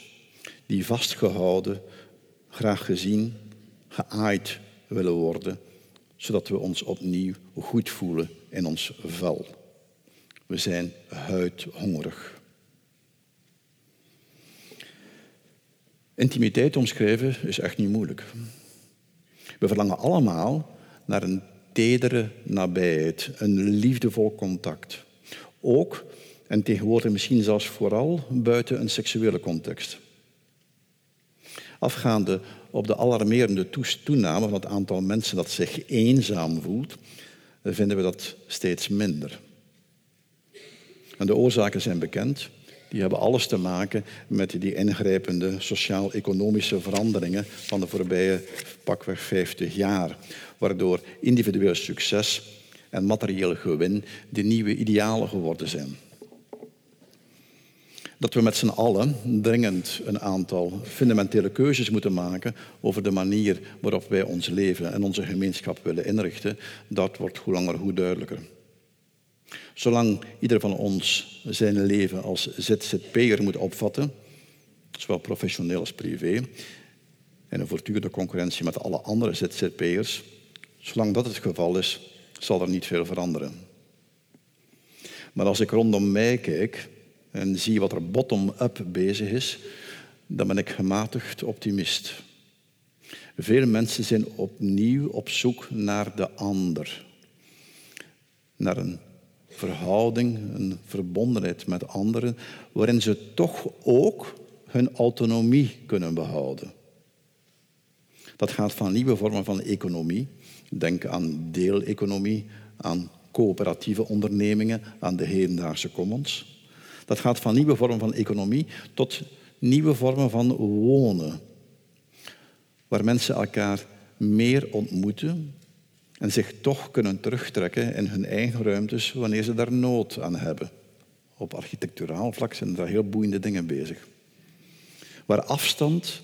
die vastgehouden, graag gezien, geaaid willen worden, zodat we ons opnieuw goed voelen in ons vel. We zijn huidhongerig. Intimiteit omschrijven is echt niet moeilijk. We verlangen allemaal naar een tedere nabijheid, een liefdevol contact. Ook en tegenwoordig misschien zelfs vooral buiten een seksuele context. Afgaande op de alarmerende toename van het aantal mensen dat zich eenzaam voelt, vinden we dat steeds minder. En de oorzaken zijn bekend. Die hebben alles te maken met die ingrijpende sociaal-economische veranderingen van de voorbije pakweg 50 jaar, waardoor individueel succes en materieel gewin de nieuwe idealen geworden zijn dat we met z'n allen dringend een aantal fundamentele keuzes moeten maken over de manier waarop wij ons leven en onze gemeenschap willen inrichten, dat wordt hoe langer hoe duidelijker. Zolang ieder van ons zijn leven als ZZP'er moet opvatten, zowel professioneel als privé, en een voortdurende concurrentie met alle andere ZZP'ers, zolang dat het geval is, zal er niet veel veranderen. Maar als ik rondom mij kijk, en zie wat er bottom-up bezig is, dan ben ik gematigd optimist. Veel mensen zijn opnieuw op zoek naar de ander. Naar een verhouding, een verbondenheid met anderen, waarin ze toch ook hun autonomie kunnen behouden. Dat gaat van nieuwe vormen van economie. Denk aan deeleconomie, aan coöperatieve ondernemingen, aan de hedendaagse commons. Dat gaat van nieuwe vormen van economie tot nieuwe vormen van wonen. Waar mensen elkaar meer ontmoeten en zich toch kunnen terugtrekken in hun eigen ruimtes wanneer ze daar nood aan hebben. Op architecturaal vlak zijn daar heel boeiende dingen bezig. Waar afstand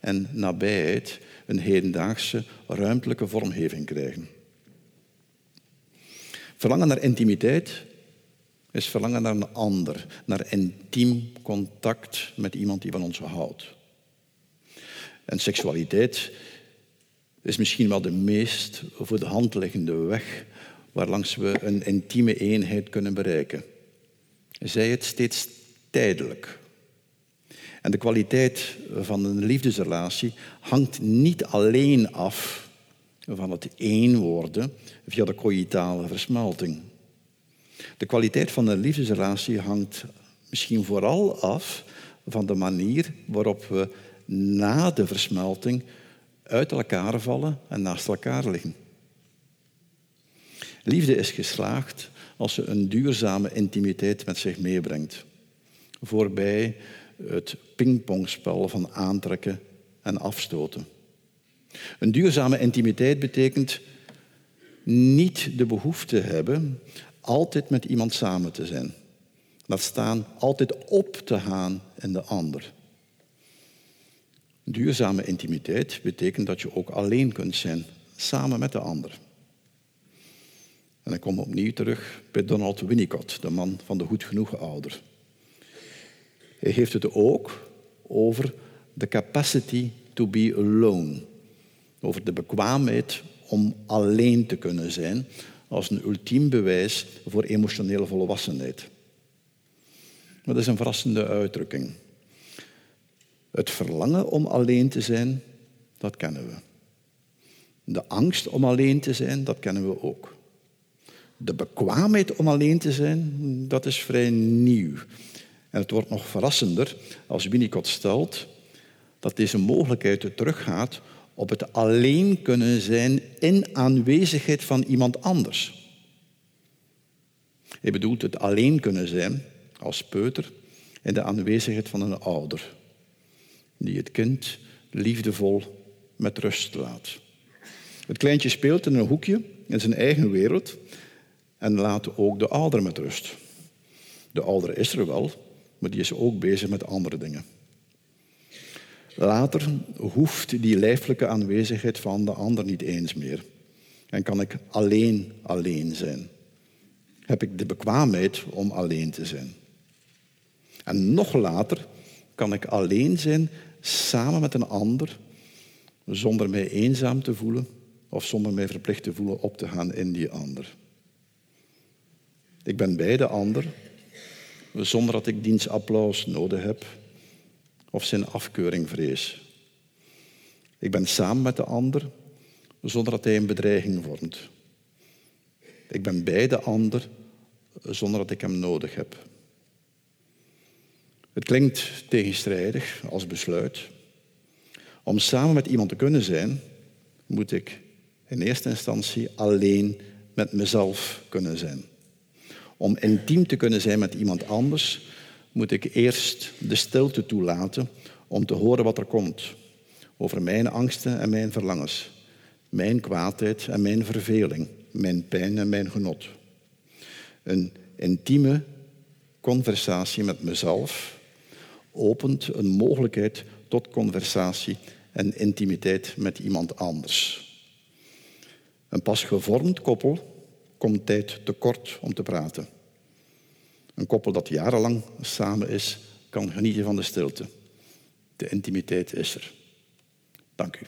en nabijheid een hedendaagse ruimtelijke vormgeving krijgen. Verlangen naar intimiteit is verlangen naar een ander, naar intiem contact met iemand die van ons houdt. En seksualiteit is misschien wel de meest voor de hand liggende weg waarlangs we een intieme eenheid kunnen bereiken. Zij het steeds tijdelijk. En de kwaliteit van een liefdesrelatie hangt niet alleen af van het één worden via de coïtale versmelting. De kwaliteit van een liefdesrelatie hangt misschien vooral af van de manier waarop we na de versmelting uit elkaar vallen en naast elkaar liggen. Liefde is geslaagd als ze een duurzame intimiteit met zich meebrengt, voorbij het pingpongspel van aantrekken en afstoten. Een duurzame intimiteit betekent niet de behoefte hebben altijd met iemand samen te zijn. Laat staan altijd op te gaan in de ander. Duurzame intimiteit betekent dat je ook alleen kunt zijn, samen met de ander. En ik kom opnieuw terug bij Donald Winnicott, de man van de goed genoeg ouder. Hij heeft het ook over de capacity to be alone. Over de bekwaamheid om alleen te kunnen zijn, als een ultiem bewijs voor emotionele volwassenheid. Dat is een verrassende uitdrukking. Het verlangen om alleen te zijn, dat kennen we. De angst om alleen te zijn, dat kennen we ook. De bekwaamheid om alleen te zijn, dat is vrij nieuw. En het wordt nog verrassender als Winnicott stelt dat deze mogelijkheid teruggaat op het alleen kunnen zijn in aanwezigheid van iemand anders. Hij bedoelt het alleen kunnen zijn als peuter in de aanwezigheid van een ouder, die het kind liefdevol met rust laat. Het kleintje speelt in een hoekje in zijn eigen wereld en laat ook de ouder met rust. De ouder is er wel, maar die is ook bezig met andere dingen. Later hoeft die lijfelijke aanwezigheid van de ander niet eens meer. En kan ik alleen alleen zijn. Heb ik de bekwaamheid om alleen te zijn. En nog later kan ik alleen zijn samen met een ander, zonder mij eenzaam te voelen of zonder mij verplicht te voelen op te gaan in die ander. Ik ben bij de ander zonder dat ik diens applaus nodig heb of zijn afkeuring vrees. Ik ben samen met de ander zonder dat hij een bedreiging vormt. Ik ben bij de ander zonder dat ik hem nodig heb. Het klinkt tegenstrijdig als besluit. Om samen met iemand te kunnen zijn, moet ik in eerste instantie alleen met mezelf kunnen zijn. Om intiem te kunnen zijn met iemand anders, moet ik eerst de stilte toelaten om te horen wat er komt over mijn angsten en mijn verlangens, mijn kwaadheid en mijn verveling, mijn pijn en mijn genot. Een intieme conversatie met mezelf opent een mogelijkheid tot conversatie en intimiteit met iemand anders. Een pas gevormd koppel komt tijd tekort om te praten. Een koppel dat jarenlang samen is, kan genieten van de stilte. De intimiteit is er. Dank u.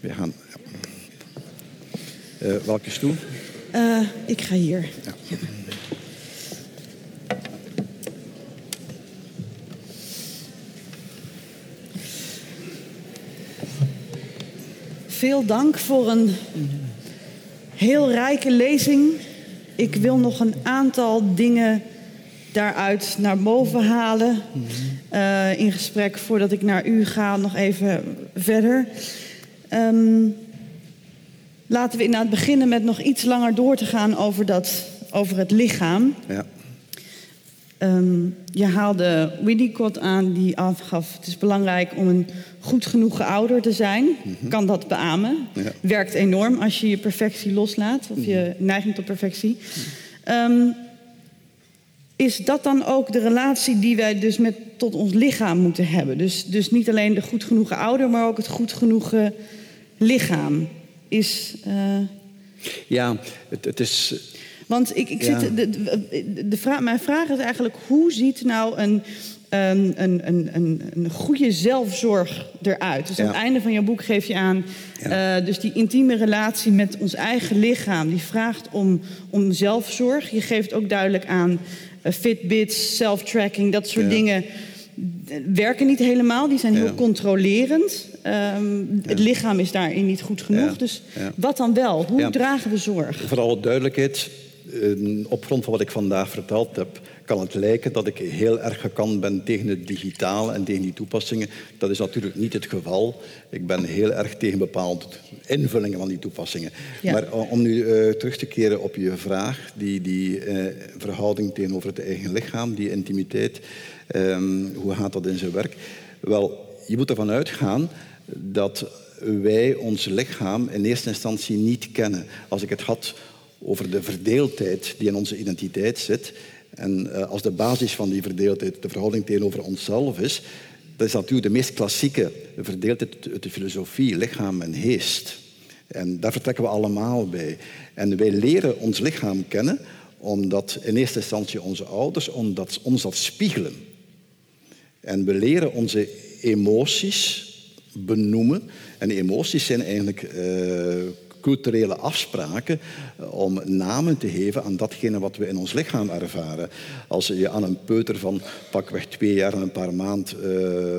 We gaan. Uh, welke stoel? Uh, ik ga hier. Ja. Ja. Veel dank voor een heel rijke lezing. Ik wil nog een aantal dingen daaruit naar boven halen. Uh, in gesprek voordat ik naar u ga, nog even verder. Um, laten we inderdaad beginnen met nog iets langer door te gaan over, dat, over het lichaam. Ja. Um, je haalde Winnicott aan die afgaf... het is belangrijk om een goed genoeg ouder te zijn. Mm Kan dat beamen. Ja. Werkt enorm als je je perfectie loslaat. Of je mhm. neiging tot perfectie. Um, is dat dan ook de relatie die wij dus met, tot ons lichaam moeten hebben? Dus, dus niet alleen de goed genoegen ouder... maar ook het goed genoegen lichaam. Is... Uh... Ja, het, het is want ik, ik zit, de, de, de vraag, mijn vraag is eigenlijk: hoe ziet nou een, een, een, een, een goede zelfzorg eruit? Dus aan het einde van jouw boek geef je aan. Uh, dus die intieme relatie met ons eigen lichaam, die vraagt om, om zelfzorg. Je geeft ook duidelijk aan Fitbits, self-tracking, dat soort dingen werken niet helemaal. Die zijn heel controlerend. Um, het lichaam is daarin niet goed genoeg. Dus wat dan wel? Hoe dragen we zorg? Voor alle duidelijkheid, op grond van wat ik vandaag verteld heb, kan het lijken dat ik heel erg gekant ben tegen het digitale en tegen die toepassingen. Dat is natuurlijk niet het geval. Ik ben heel erg tegen bepaalde invullingen van die toepassingen. Maar eh, om nu uh, terug te keren op je vraag, die, die uh, verhouding tegenover het eigen lichaam, die intimiteit, um, hoe gaat dat in zijn werk? Wel, je moet ervan uitgaan dat wij ons lichaam in eerste instantie niet kennen. Als ik het had over de verdeeldheid die in onze identiteit zit. En uh, als de basis van die verdeeldheid de verhouding tegenover onszelf is, dat is natuurlijk de meest klassieke verdeeldheid uit de filosofie, lichaam en geest. En daar vertrekken we allemaal bij. En wij leren ons lichaam kennen omdat in eerste instantie onze ouders omdat ons dat spiegelen. En we leren onze emoties benoemen. En emoties zijn eigenlijk uh, culturele afspraken eh, om namen te geven aan datgene wat we in ons lichaam ervaren. Als je aan een peuter van pakweg twee jaar en een paar maand uh,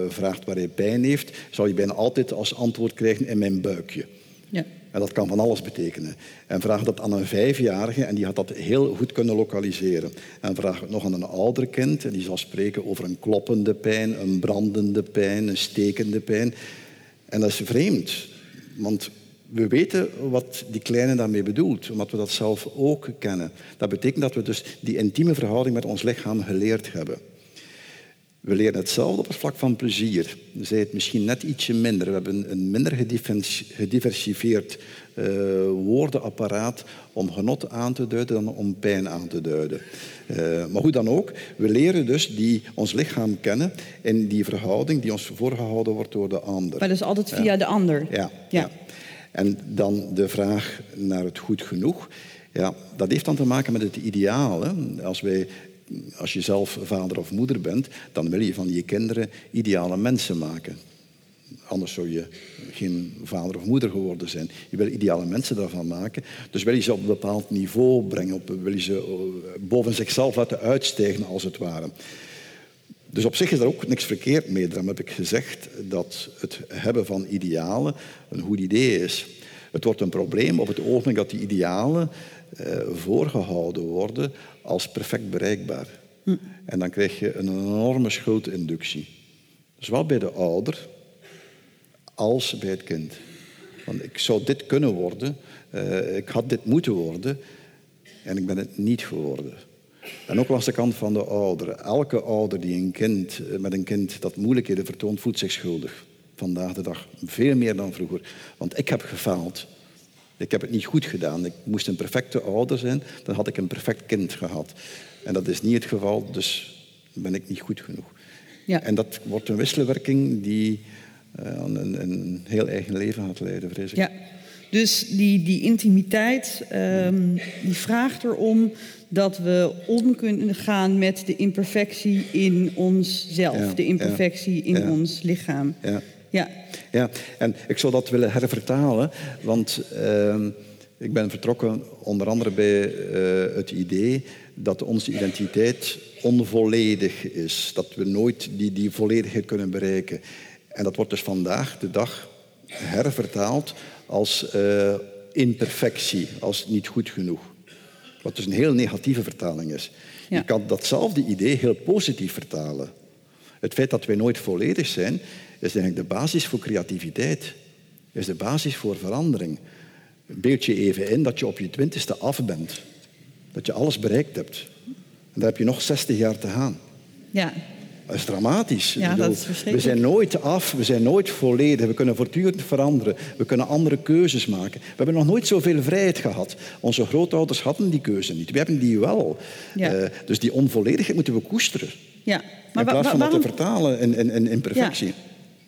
vraagt waar hij pijn heeft, zal je bijna altijd als antwoord krijgen in mijn buikje. Ja. En dat kan van alles betekenen. En vraag dat aan een vijfjarige en die had dat heel goed kunnen lokaliseren. En vraag het nog aan een ouder kind en die zal spreken over een kloppende pijn, een brandende pijn, een stekende pijn. En dat is vreemd, want we weten wat die kleine daarmee bedoelt, omdat we dat zelf ook kennen. Dat betekent dat we dus die intieme verhouding met ons lichaam geleerd hebben. We leren hetzelfde op het vlak van plezier. Zij het misschien net ietsje minder. We hebben een minder gediversifieerd uh, woordenapparaat om genot aan te duiden dan om pijn aan te duiden. Uh, maar hoe dan ook, we leren dus die, ons lichaam kennen in die verhouding die ons voorgehouden wordt door de ander. Maar dat is altijd via de ander. Ja, ja. ja. En dan de vraag naar het goed genoeg. Ja, dat heeft dan te maken met het ideaal. Hè? Als wij als je zelf vader of moeder bent, dan wil je van je kinderen ideale mensen maken. Anders zou je geen vader of moeder geworden zijn. Je wil ideale mensen daarvan maken. Dus wil je ze op een bepaald niveau brengen. Op, wil je ze eh, boven zichzelf laten uitstijgen, als het ware. Dus op zich is er ook niks verkeerd mee. Daarom heb ik gezegd dat het hebben van idealen een goed idee is. Het wordt een probleem op het ogenblik dat die idealen eh, voorgehouden worden als perfect bereikbaar. Hm. En dan krijg je een enorme schuldinductie. Zowel bij de ouder als bij het kind. Want ik zou dit kunnen worden, uh, ik had dit moeten worden en ik ben het niet geworden. En ook langs de kant van de ouder. Elke ouder die een kind, eh, met een kind dat moeilijkheden vertoont, voelt zich schuldig. Vandaag de dag veel meer dan vroeger. Want ik heb gefaald. Ik heb het niet goed gedaan. Ik moest een perfecte ouder zijn, dan had ik een perfect kind gehad. En dat is niet het geval, dus ben ik niet goed genoeg. Ja. En dat wordt een wisselwerking die uh, een, een, heel eigen leven gaat leiden, vrees ik. Ja, dus die, die intimiteit, um, die vraagt erom dat we om kunnen gaan met de imperfectie in onszelf, ja, de imperfectie in ja, ons lichaam. Ja. Ja. ja, en ik zou dat willen hervertalen, want uh, ik ben vertrokken onder andere bij uh, het idee dat onze identiteit onvolledig is. Dat we nooit die, die volledigheid kunnen bereiken. En dat wordt dus vandaag de dag hervertaald als uh, imperfectie, als niet goed genoeg. Wat dus een heel negatieve vertaling is. Ja. Je kan datzelfde idee heel positief vertalen. Het feit dat wij nooit volledig zijn, is eigenlijk de basis voor creativiteit. Is de basis voor verandering. Beeld je even in dat je op je twintigste af bent. Dat je alles bereikt hebt. En daar heb je nog 60 jaar te gaan. Ja. Dat is dramatisch. Ja, dat is we zijn nooit af, we zijn nooit volledig. We kunnen voortdurend veranderen. We kunnen andere keuzes maken. We hebben nog nooit zoveel vrijheid gehad. Onze grootouders hadden die keuze niet. We hebben die wel. Ja. Uh, dus die onvolledigheid moeten we koesteren. Ja. Maar in plaats van waarom... dat te vertalen in, in, in perfectie. Ja.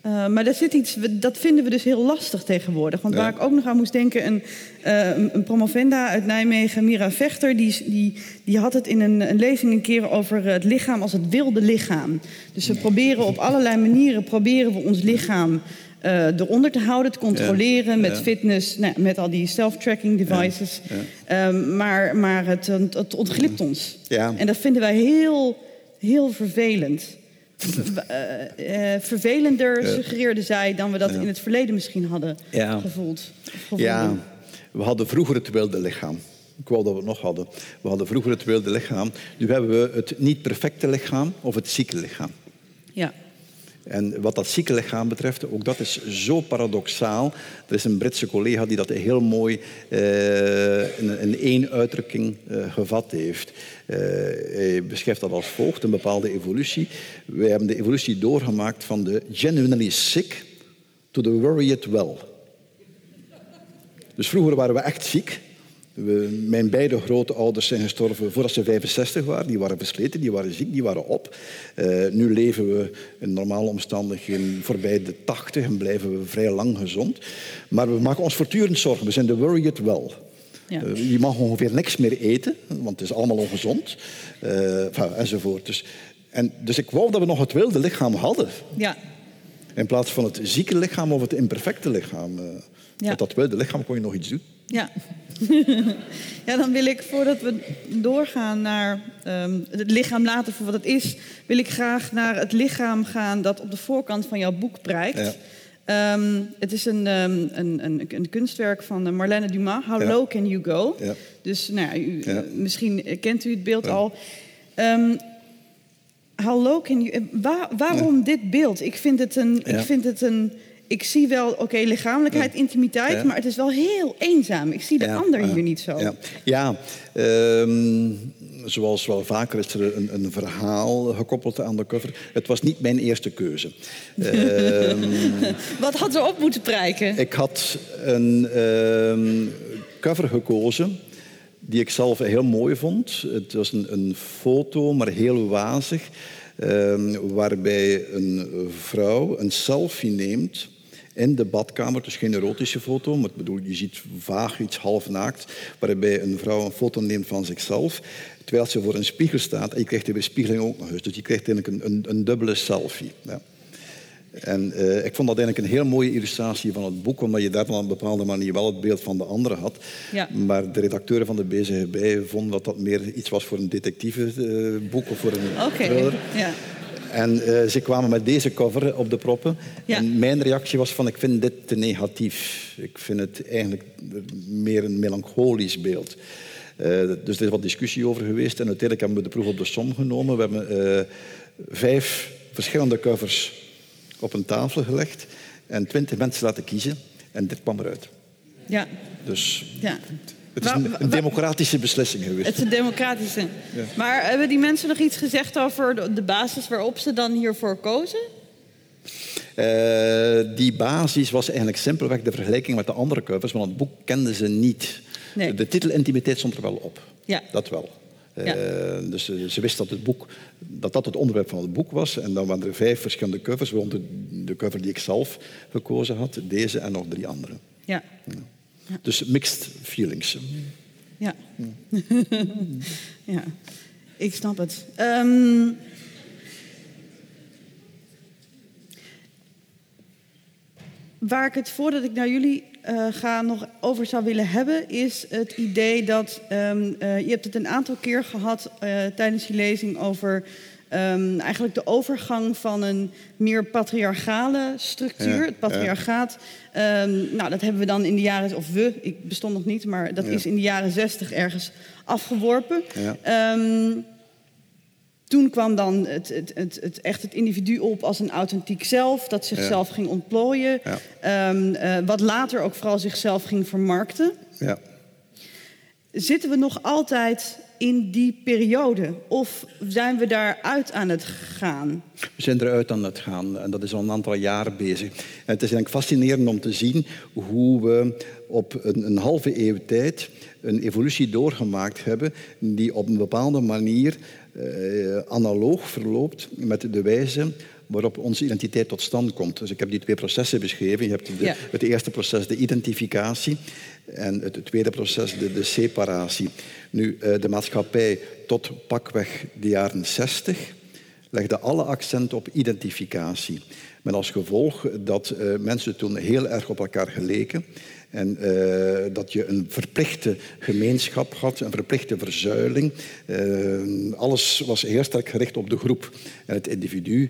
Uh, maar daar zit iets, dat vinden we dus heel lastig tegenwoordig. Want ja. waar ik ook nog aan moest denken, een, uh, een promovenda uit Nijmegen, Mira Vechter, die, die, die had het in een, een lezing een keer over het lichaam als het wilde lichaam. Dus we proberen op allerlei manieren proberen we ons lichaam uh, eronder te houden, te controleren ja. met ja. fitness, nou, met al die self-tracking devices. Um, maar maar het, het ontglipt ons. En dat vinden wij heel, heel vervelend. Uh, uh, vervelender suggereerde zij dan we dat in het verleden misschien hadden ja. gevoeld. Ja, we hadden vroeger het wilde lichaam. Ik wou dat we het nog hadden. We hadden vroeger het wilde lichaam. Nu hebben we het niet perfecte lichaam of het zieke lichaam. Ja. En wat dat zieke lichaam betreft, ook dat is zo paradoxaal. Er is een Britse collega die dat heel mooi in, in één uitdrukking uh, gevat heeft. Uh, hij beschrijft dat als volgt, een bepaalde evolutie. Wij hebben de evolutie doorgemaakt van de genuinely sick to the worried well. Dus vroeger waren we echt ziek we, mijn beide grote ouders zijn gestorven voordat ze 65 waren. Die waren versleten, die waren ziek, die waren op. Uh, nu leven we in normale omstandigheden voorbij de 80 en blijven we vrij lang gezond. Maar we maken ons voortdurend zorgen. We zijn de worried well. Ja. Uh, je mag ongeveer niks meer eten, want het is allemaal ongezond. Uh, enfin, enzovoort. Dus, en, dus ik wou dat we nog het wilde lichaam hadden. Ja. In plaats van het zieke lichaam of het imperfecte lichaam. Ja. Met dat wilde lichaam kon je nog iets doen. Ja. ja, dan wil ik, voordat we doorgaan naar um, het lichaam laten voor wat het is, wil ik graag naar het lichaam gaan dat op de voorkant van jouw boek prijkt. Ja. Um, het is een, um, een, een, een, kunstwerk van Marlène Dumas, How ja. Low Can You Go? Ja. Dus nou, u, misschien kent u het beeld al. how low can you... Waar, waarom dit beeld? Ik vind het een... Ik vind het een ik zie wel, oké, okay, lichamelijkheid, intimiteit, maar het is wel heel eenzaam. Ik zie de ander hier niet zo. Ja, ja um, zoals wel vaker is er een, een, verhaal gekoppeld aan de cover. Het was niet mijn eerste keuze. Ehm, Wat had er op moeten prijken? Ik had een ehm, cover gekozen die ik zelf heel mooi vond. Het was een, een foto, maar heel wazig, ehm, waarbij een vrouw een selfie neemt in de badkamer. Dus geen erotische foto, maar bedoel, je ziet vaag iets half naakt, waarbij een vrouw een foto neemt van zichzelf, terwijl ze voor een spiegel staat. En je krijgt de bespiegeling ook nog eens. Dus je krijgt eigenlijk een, een, een dubbele selfie. Ja. En uh, ik vond dat eigenlijk een heel mooie illustratie van het boek, omdat je daar op een bepaalde manier wel het beeld van de andere had. Ja. Maar de redacteuren van de BZGB vonden dat dat meer iets was voor een detectiveboek uh, of voor een okay. thriller. Ja. En uh, ze kwamen met deze cover op de proppen. Ja. En mijn reactie was van, ik vind dit te negatief. Ik vind het eigenlijk meer een melancholisch beeld. dus er is wat discussie over geweest. En uiteindelijk hebben we de proef op de som genomen. We hebben vijf verschillende covers op een tafel gelegd en twintig mensen laten kiezen. En dit kwam eruit. Ja. Dus ja. Het is een, democratische beslissing geweest. Het is een democratische. Ja. Maar hebben die mensen nog iets gezegd over de basis waarop ze dan hiervoor kozen? Uh, die basis was eigenlijk simpelweg de vergelijking met de andere covers, want het boek kenden ze niet. Nee. De titel Intimiteit stond er wel op. Ja. Dat wel. Ja. Uh, dus ze wist dat het boek, dat dat het onderwerp van het boek was. En dan waren er vijf verschillende covers, waaronder de cover die ik zelf gekozen had, deze en nog drie andere. Ja. ja. Dus mixed feelings. Ja. ja. Ik snap het. Um, waar ik het voordat ik naar jullie uh, ga nog over zou willen hebben, is het idee dat um, uh, je hebt het een aantal keer gehad uh, tijdens je lezing over um, eigenlijk de overgang van een meer patriarchale structuur. Ja, het patriarchaat, ja. um, nou, dat hebben we dan in de jaren, of we, ik bestond nog niet, maar dat ja. is in de jaren zestig ergens afgeworpen. Toen kwam dan het, het, het, het, echt het individu op als een authentiek zelf, dat zichzelf ging ontplooien. Uh, wat later ook vooral zichzelf ging vermarkten. Ja. Zitten we nog altijd in die periode? Of zijn we daaruit aan het gaan? We zijn eruit aan het gaan en dat is al een aantal jaar bezig. Het is eigenlijk fascinerend om te zien hoe we op een, een halve eeuw tijd een evolutie doorgemaakt hebben die op een bepaalde manier uh, analoog verloopt met de wijze waarop onze identiteit tot stand komt. Dus ik heb die twee processen beschreven. Je hebt de, ja. het eerste proces, de identificatie, en het tweede proces, de, de separatie. Nu, uh, de maatschappij tot pakweg de jaren 60 legde alle accent op identificatie. Met als gevolg dat uh, mensen toen heel erg op elkaar geleken. En uh, dat je een verplichte gemeenschap had, een verplichte verzuiling. Alles was heel sterk gericht op de groep. En het individu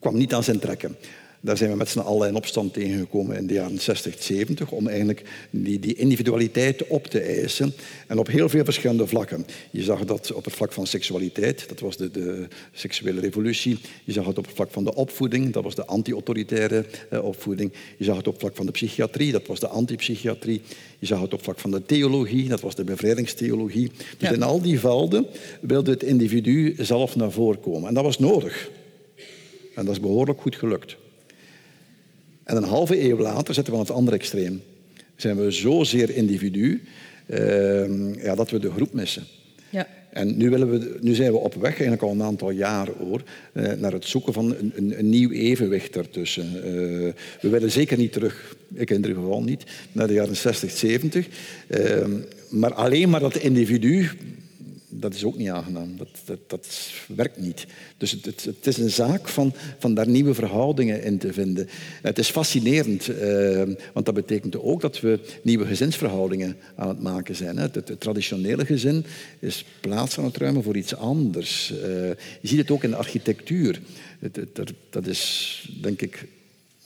kwam niet aan zijn trekken. Daar zijn we met z'n allen in opstand tegengekomen in de jaren 60, 70, om eigenlijk die, die individualiteit op te eisen. En op heel veel verschillende vlakken. Je zag dat op het vlak van seksualiteit, dat was de, de seksuele revolutie. Je zag het op het vlak van de opvoeding, dat was de anti-autoritaire eh, opvoeding. Je zag het op het vlak van de psychiatrie, dat was de antipsychiatrie. Je zag het op het vlak van de theologie, dat was de bevrijdingstheologie. Dus ja. in al die velden wilde het individu zelf naar voren komen. En dat was nodig. En dat is behoorlijk goed gelukt. En een halve eeuw later zitten we aan het andere extreem. Zijn we zozeer individu uh, ja, dat we de groep missen. Ja. En nu, willen we, nu zijn we op weg, eigenlijk al een aantal jaar hoor, uh, naar het zoeken van een, een, een nieuw evenwicht ertussen. Uh, we willen zeker niet terug, ik in ieder geval niet, naar de jaren 60, 70. Ehm, maar alleen maar dat individu dat is ook niet aangenaam. Dat, dat, dat werkt niet. Dus het, het, is een zaak van, van daar nieuwe verhoudingen in te vinden. Het is fascinerend, eh, want dat betekent ook dat we nieuwe gezinsverhoudingen aan het maken zijn. Het, het, traditionele gezin is plaats aan het ruimen voor iets anders. Uh, je ziet het ook in de architectuur. dat is, denk ik,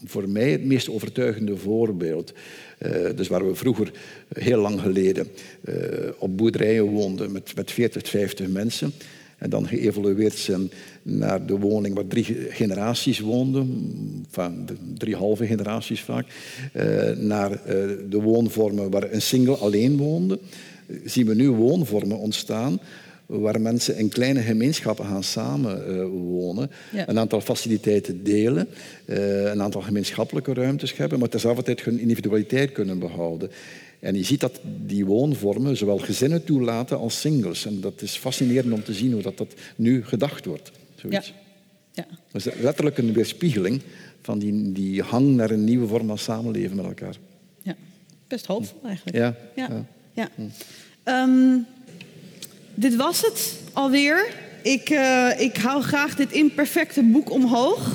voor mij het meest overtuigende voorbeeld. Uh, dus waar we vroeger, heel lang geleden, uh, op boerderijen woonden met, met 40, 50 mensen. En dan geëvolueerd zijn naar de woning waar drie generaties woonden, van drie halve generaties vaak. Uh, naar de woonvormen waar een single alleen woonde. zien we nu woonvormen ontstaan waar mensen in kleine gemeenschappen gaan samenwonen, uh, ja. een aantal faciliteiten delen, uh, een aantal gemeenschappelijke ruimtes hebben, maar tezelfde tijd hun individualiteit kunnen behouden. En je ziet dat die woonvormen zowel gezinnen toelaten als singles. En dat is fascinerend om te zien hoe dat, dat nu gedacht wordt. Zoiets. Ja. Ja. Dat is letterlijk een weerspiegeling van die, die hang naar een nieuwe vorm van samenleven met elkaar. Ja, best hoopvol eigenlijk. Ja. ja. ja. ja. Um, dit was het alweer. Ik, uh, ik hou graag dit imperfecte boek omhoog.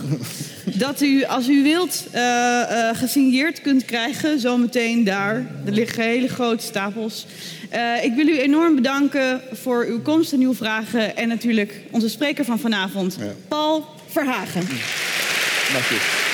Dat u, als u wilt, uh, uh, gesigneerd kunt krijgen. Zometeen daar. Er liggen hele grote stapels. ik wil u enorm bedanken voor uw komst en uw vragen. En natuurlijk onze spreker van vanavond, ja. Paul Verhagen. Dank u.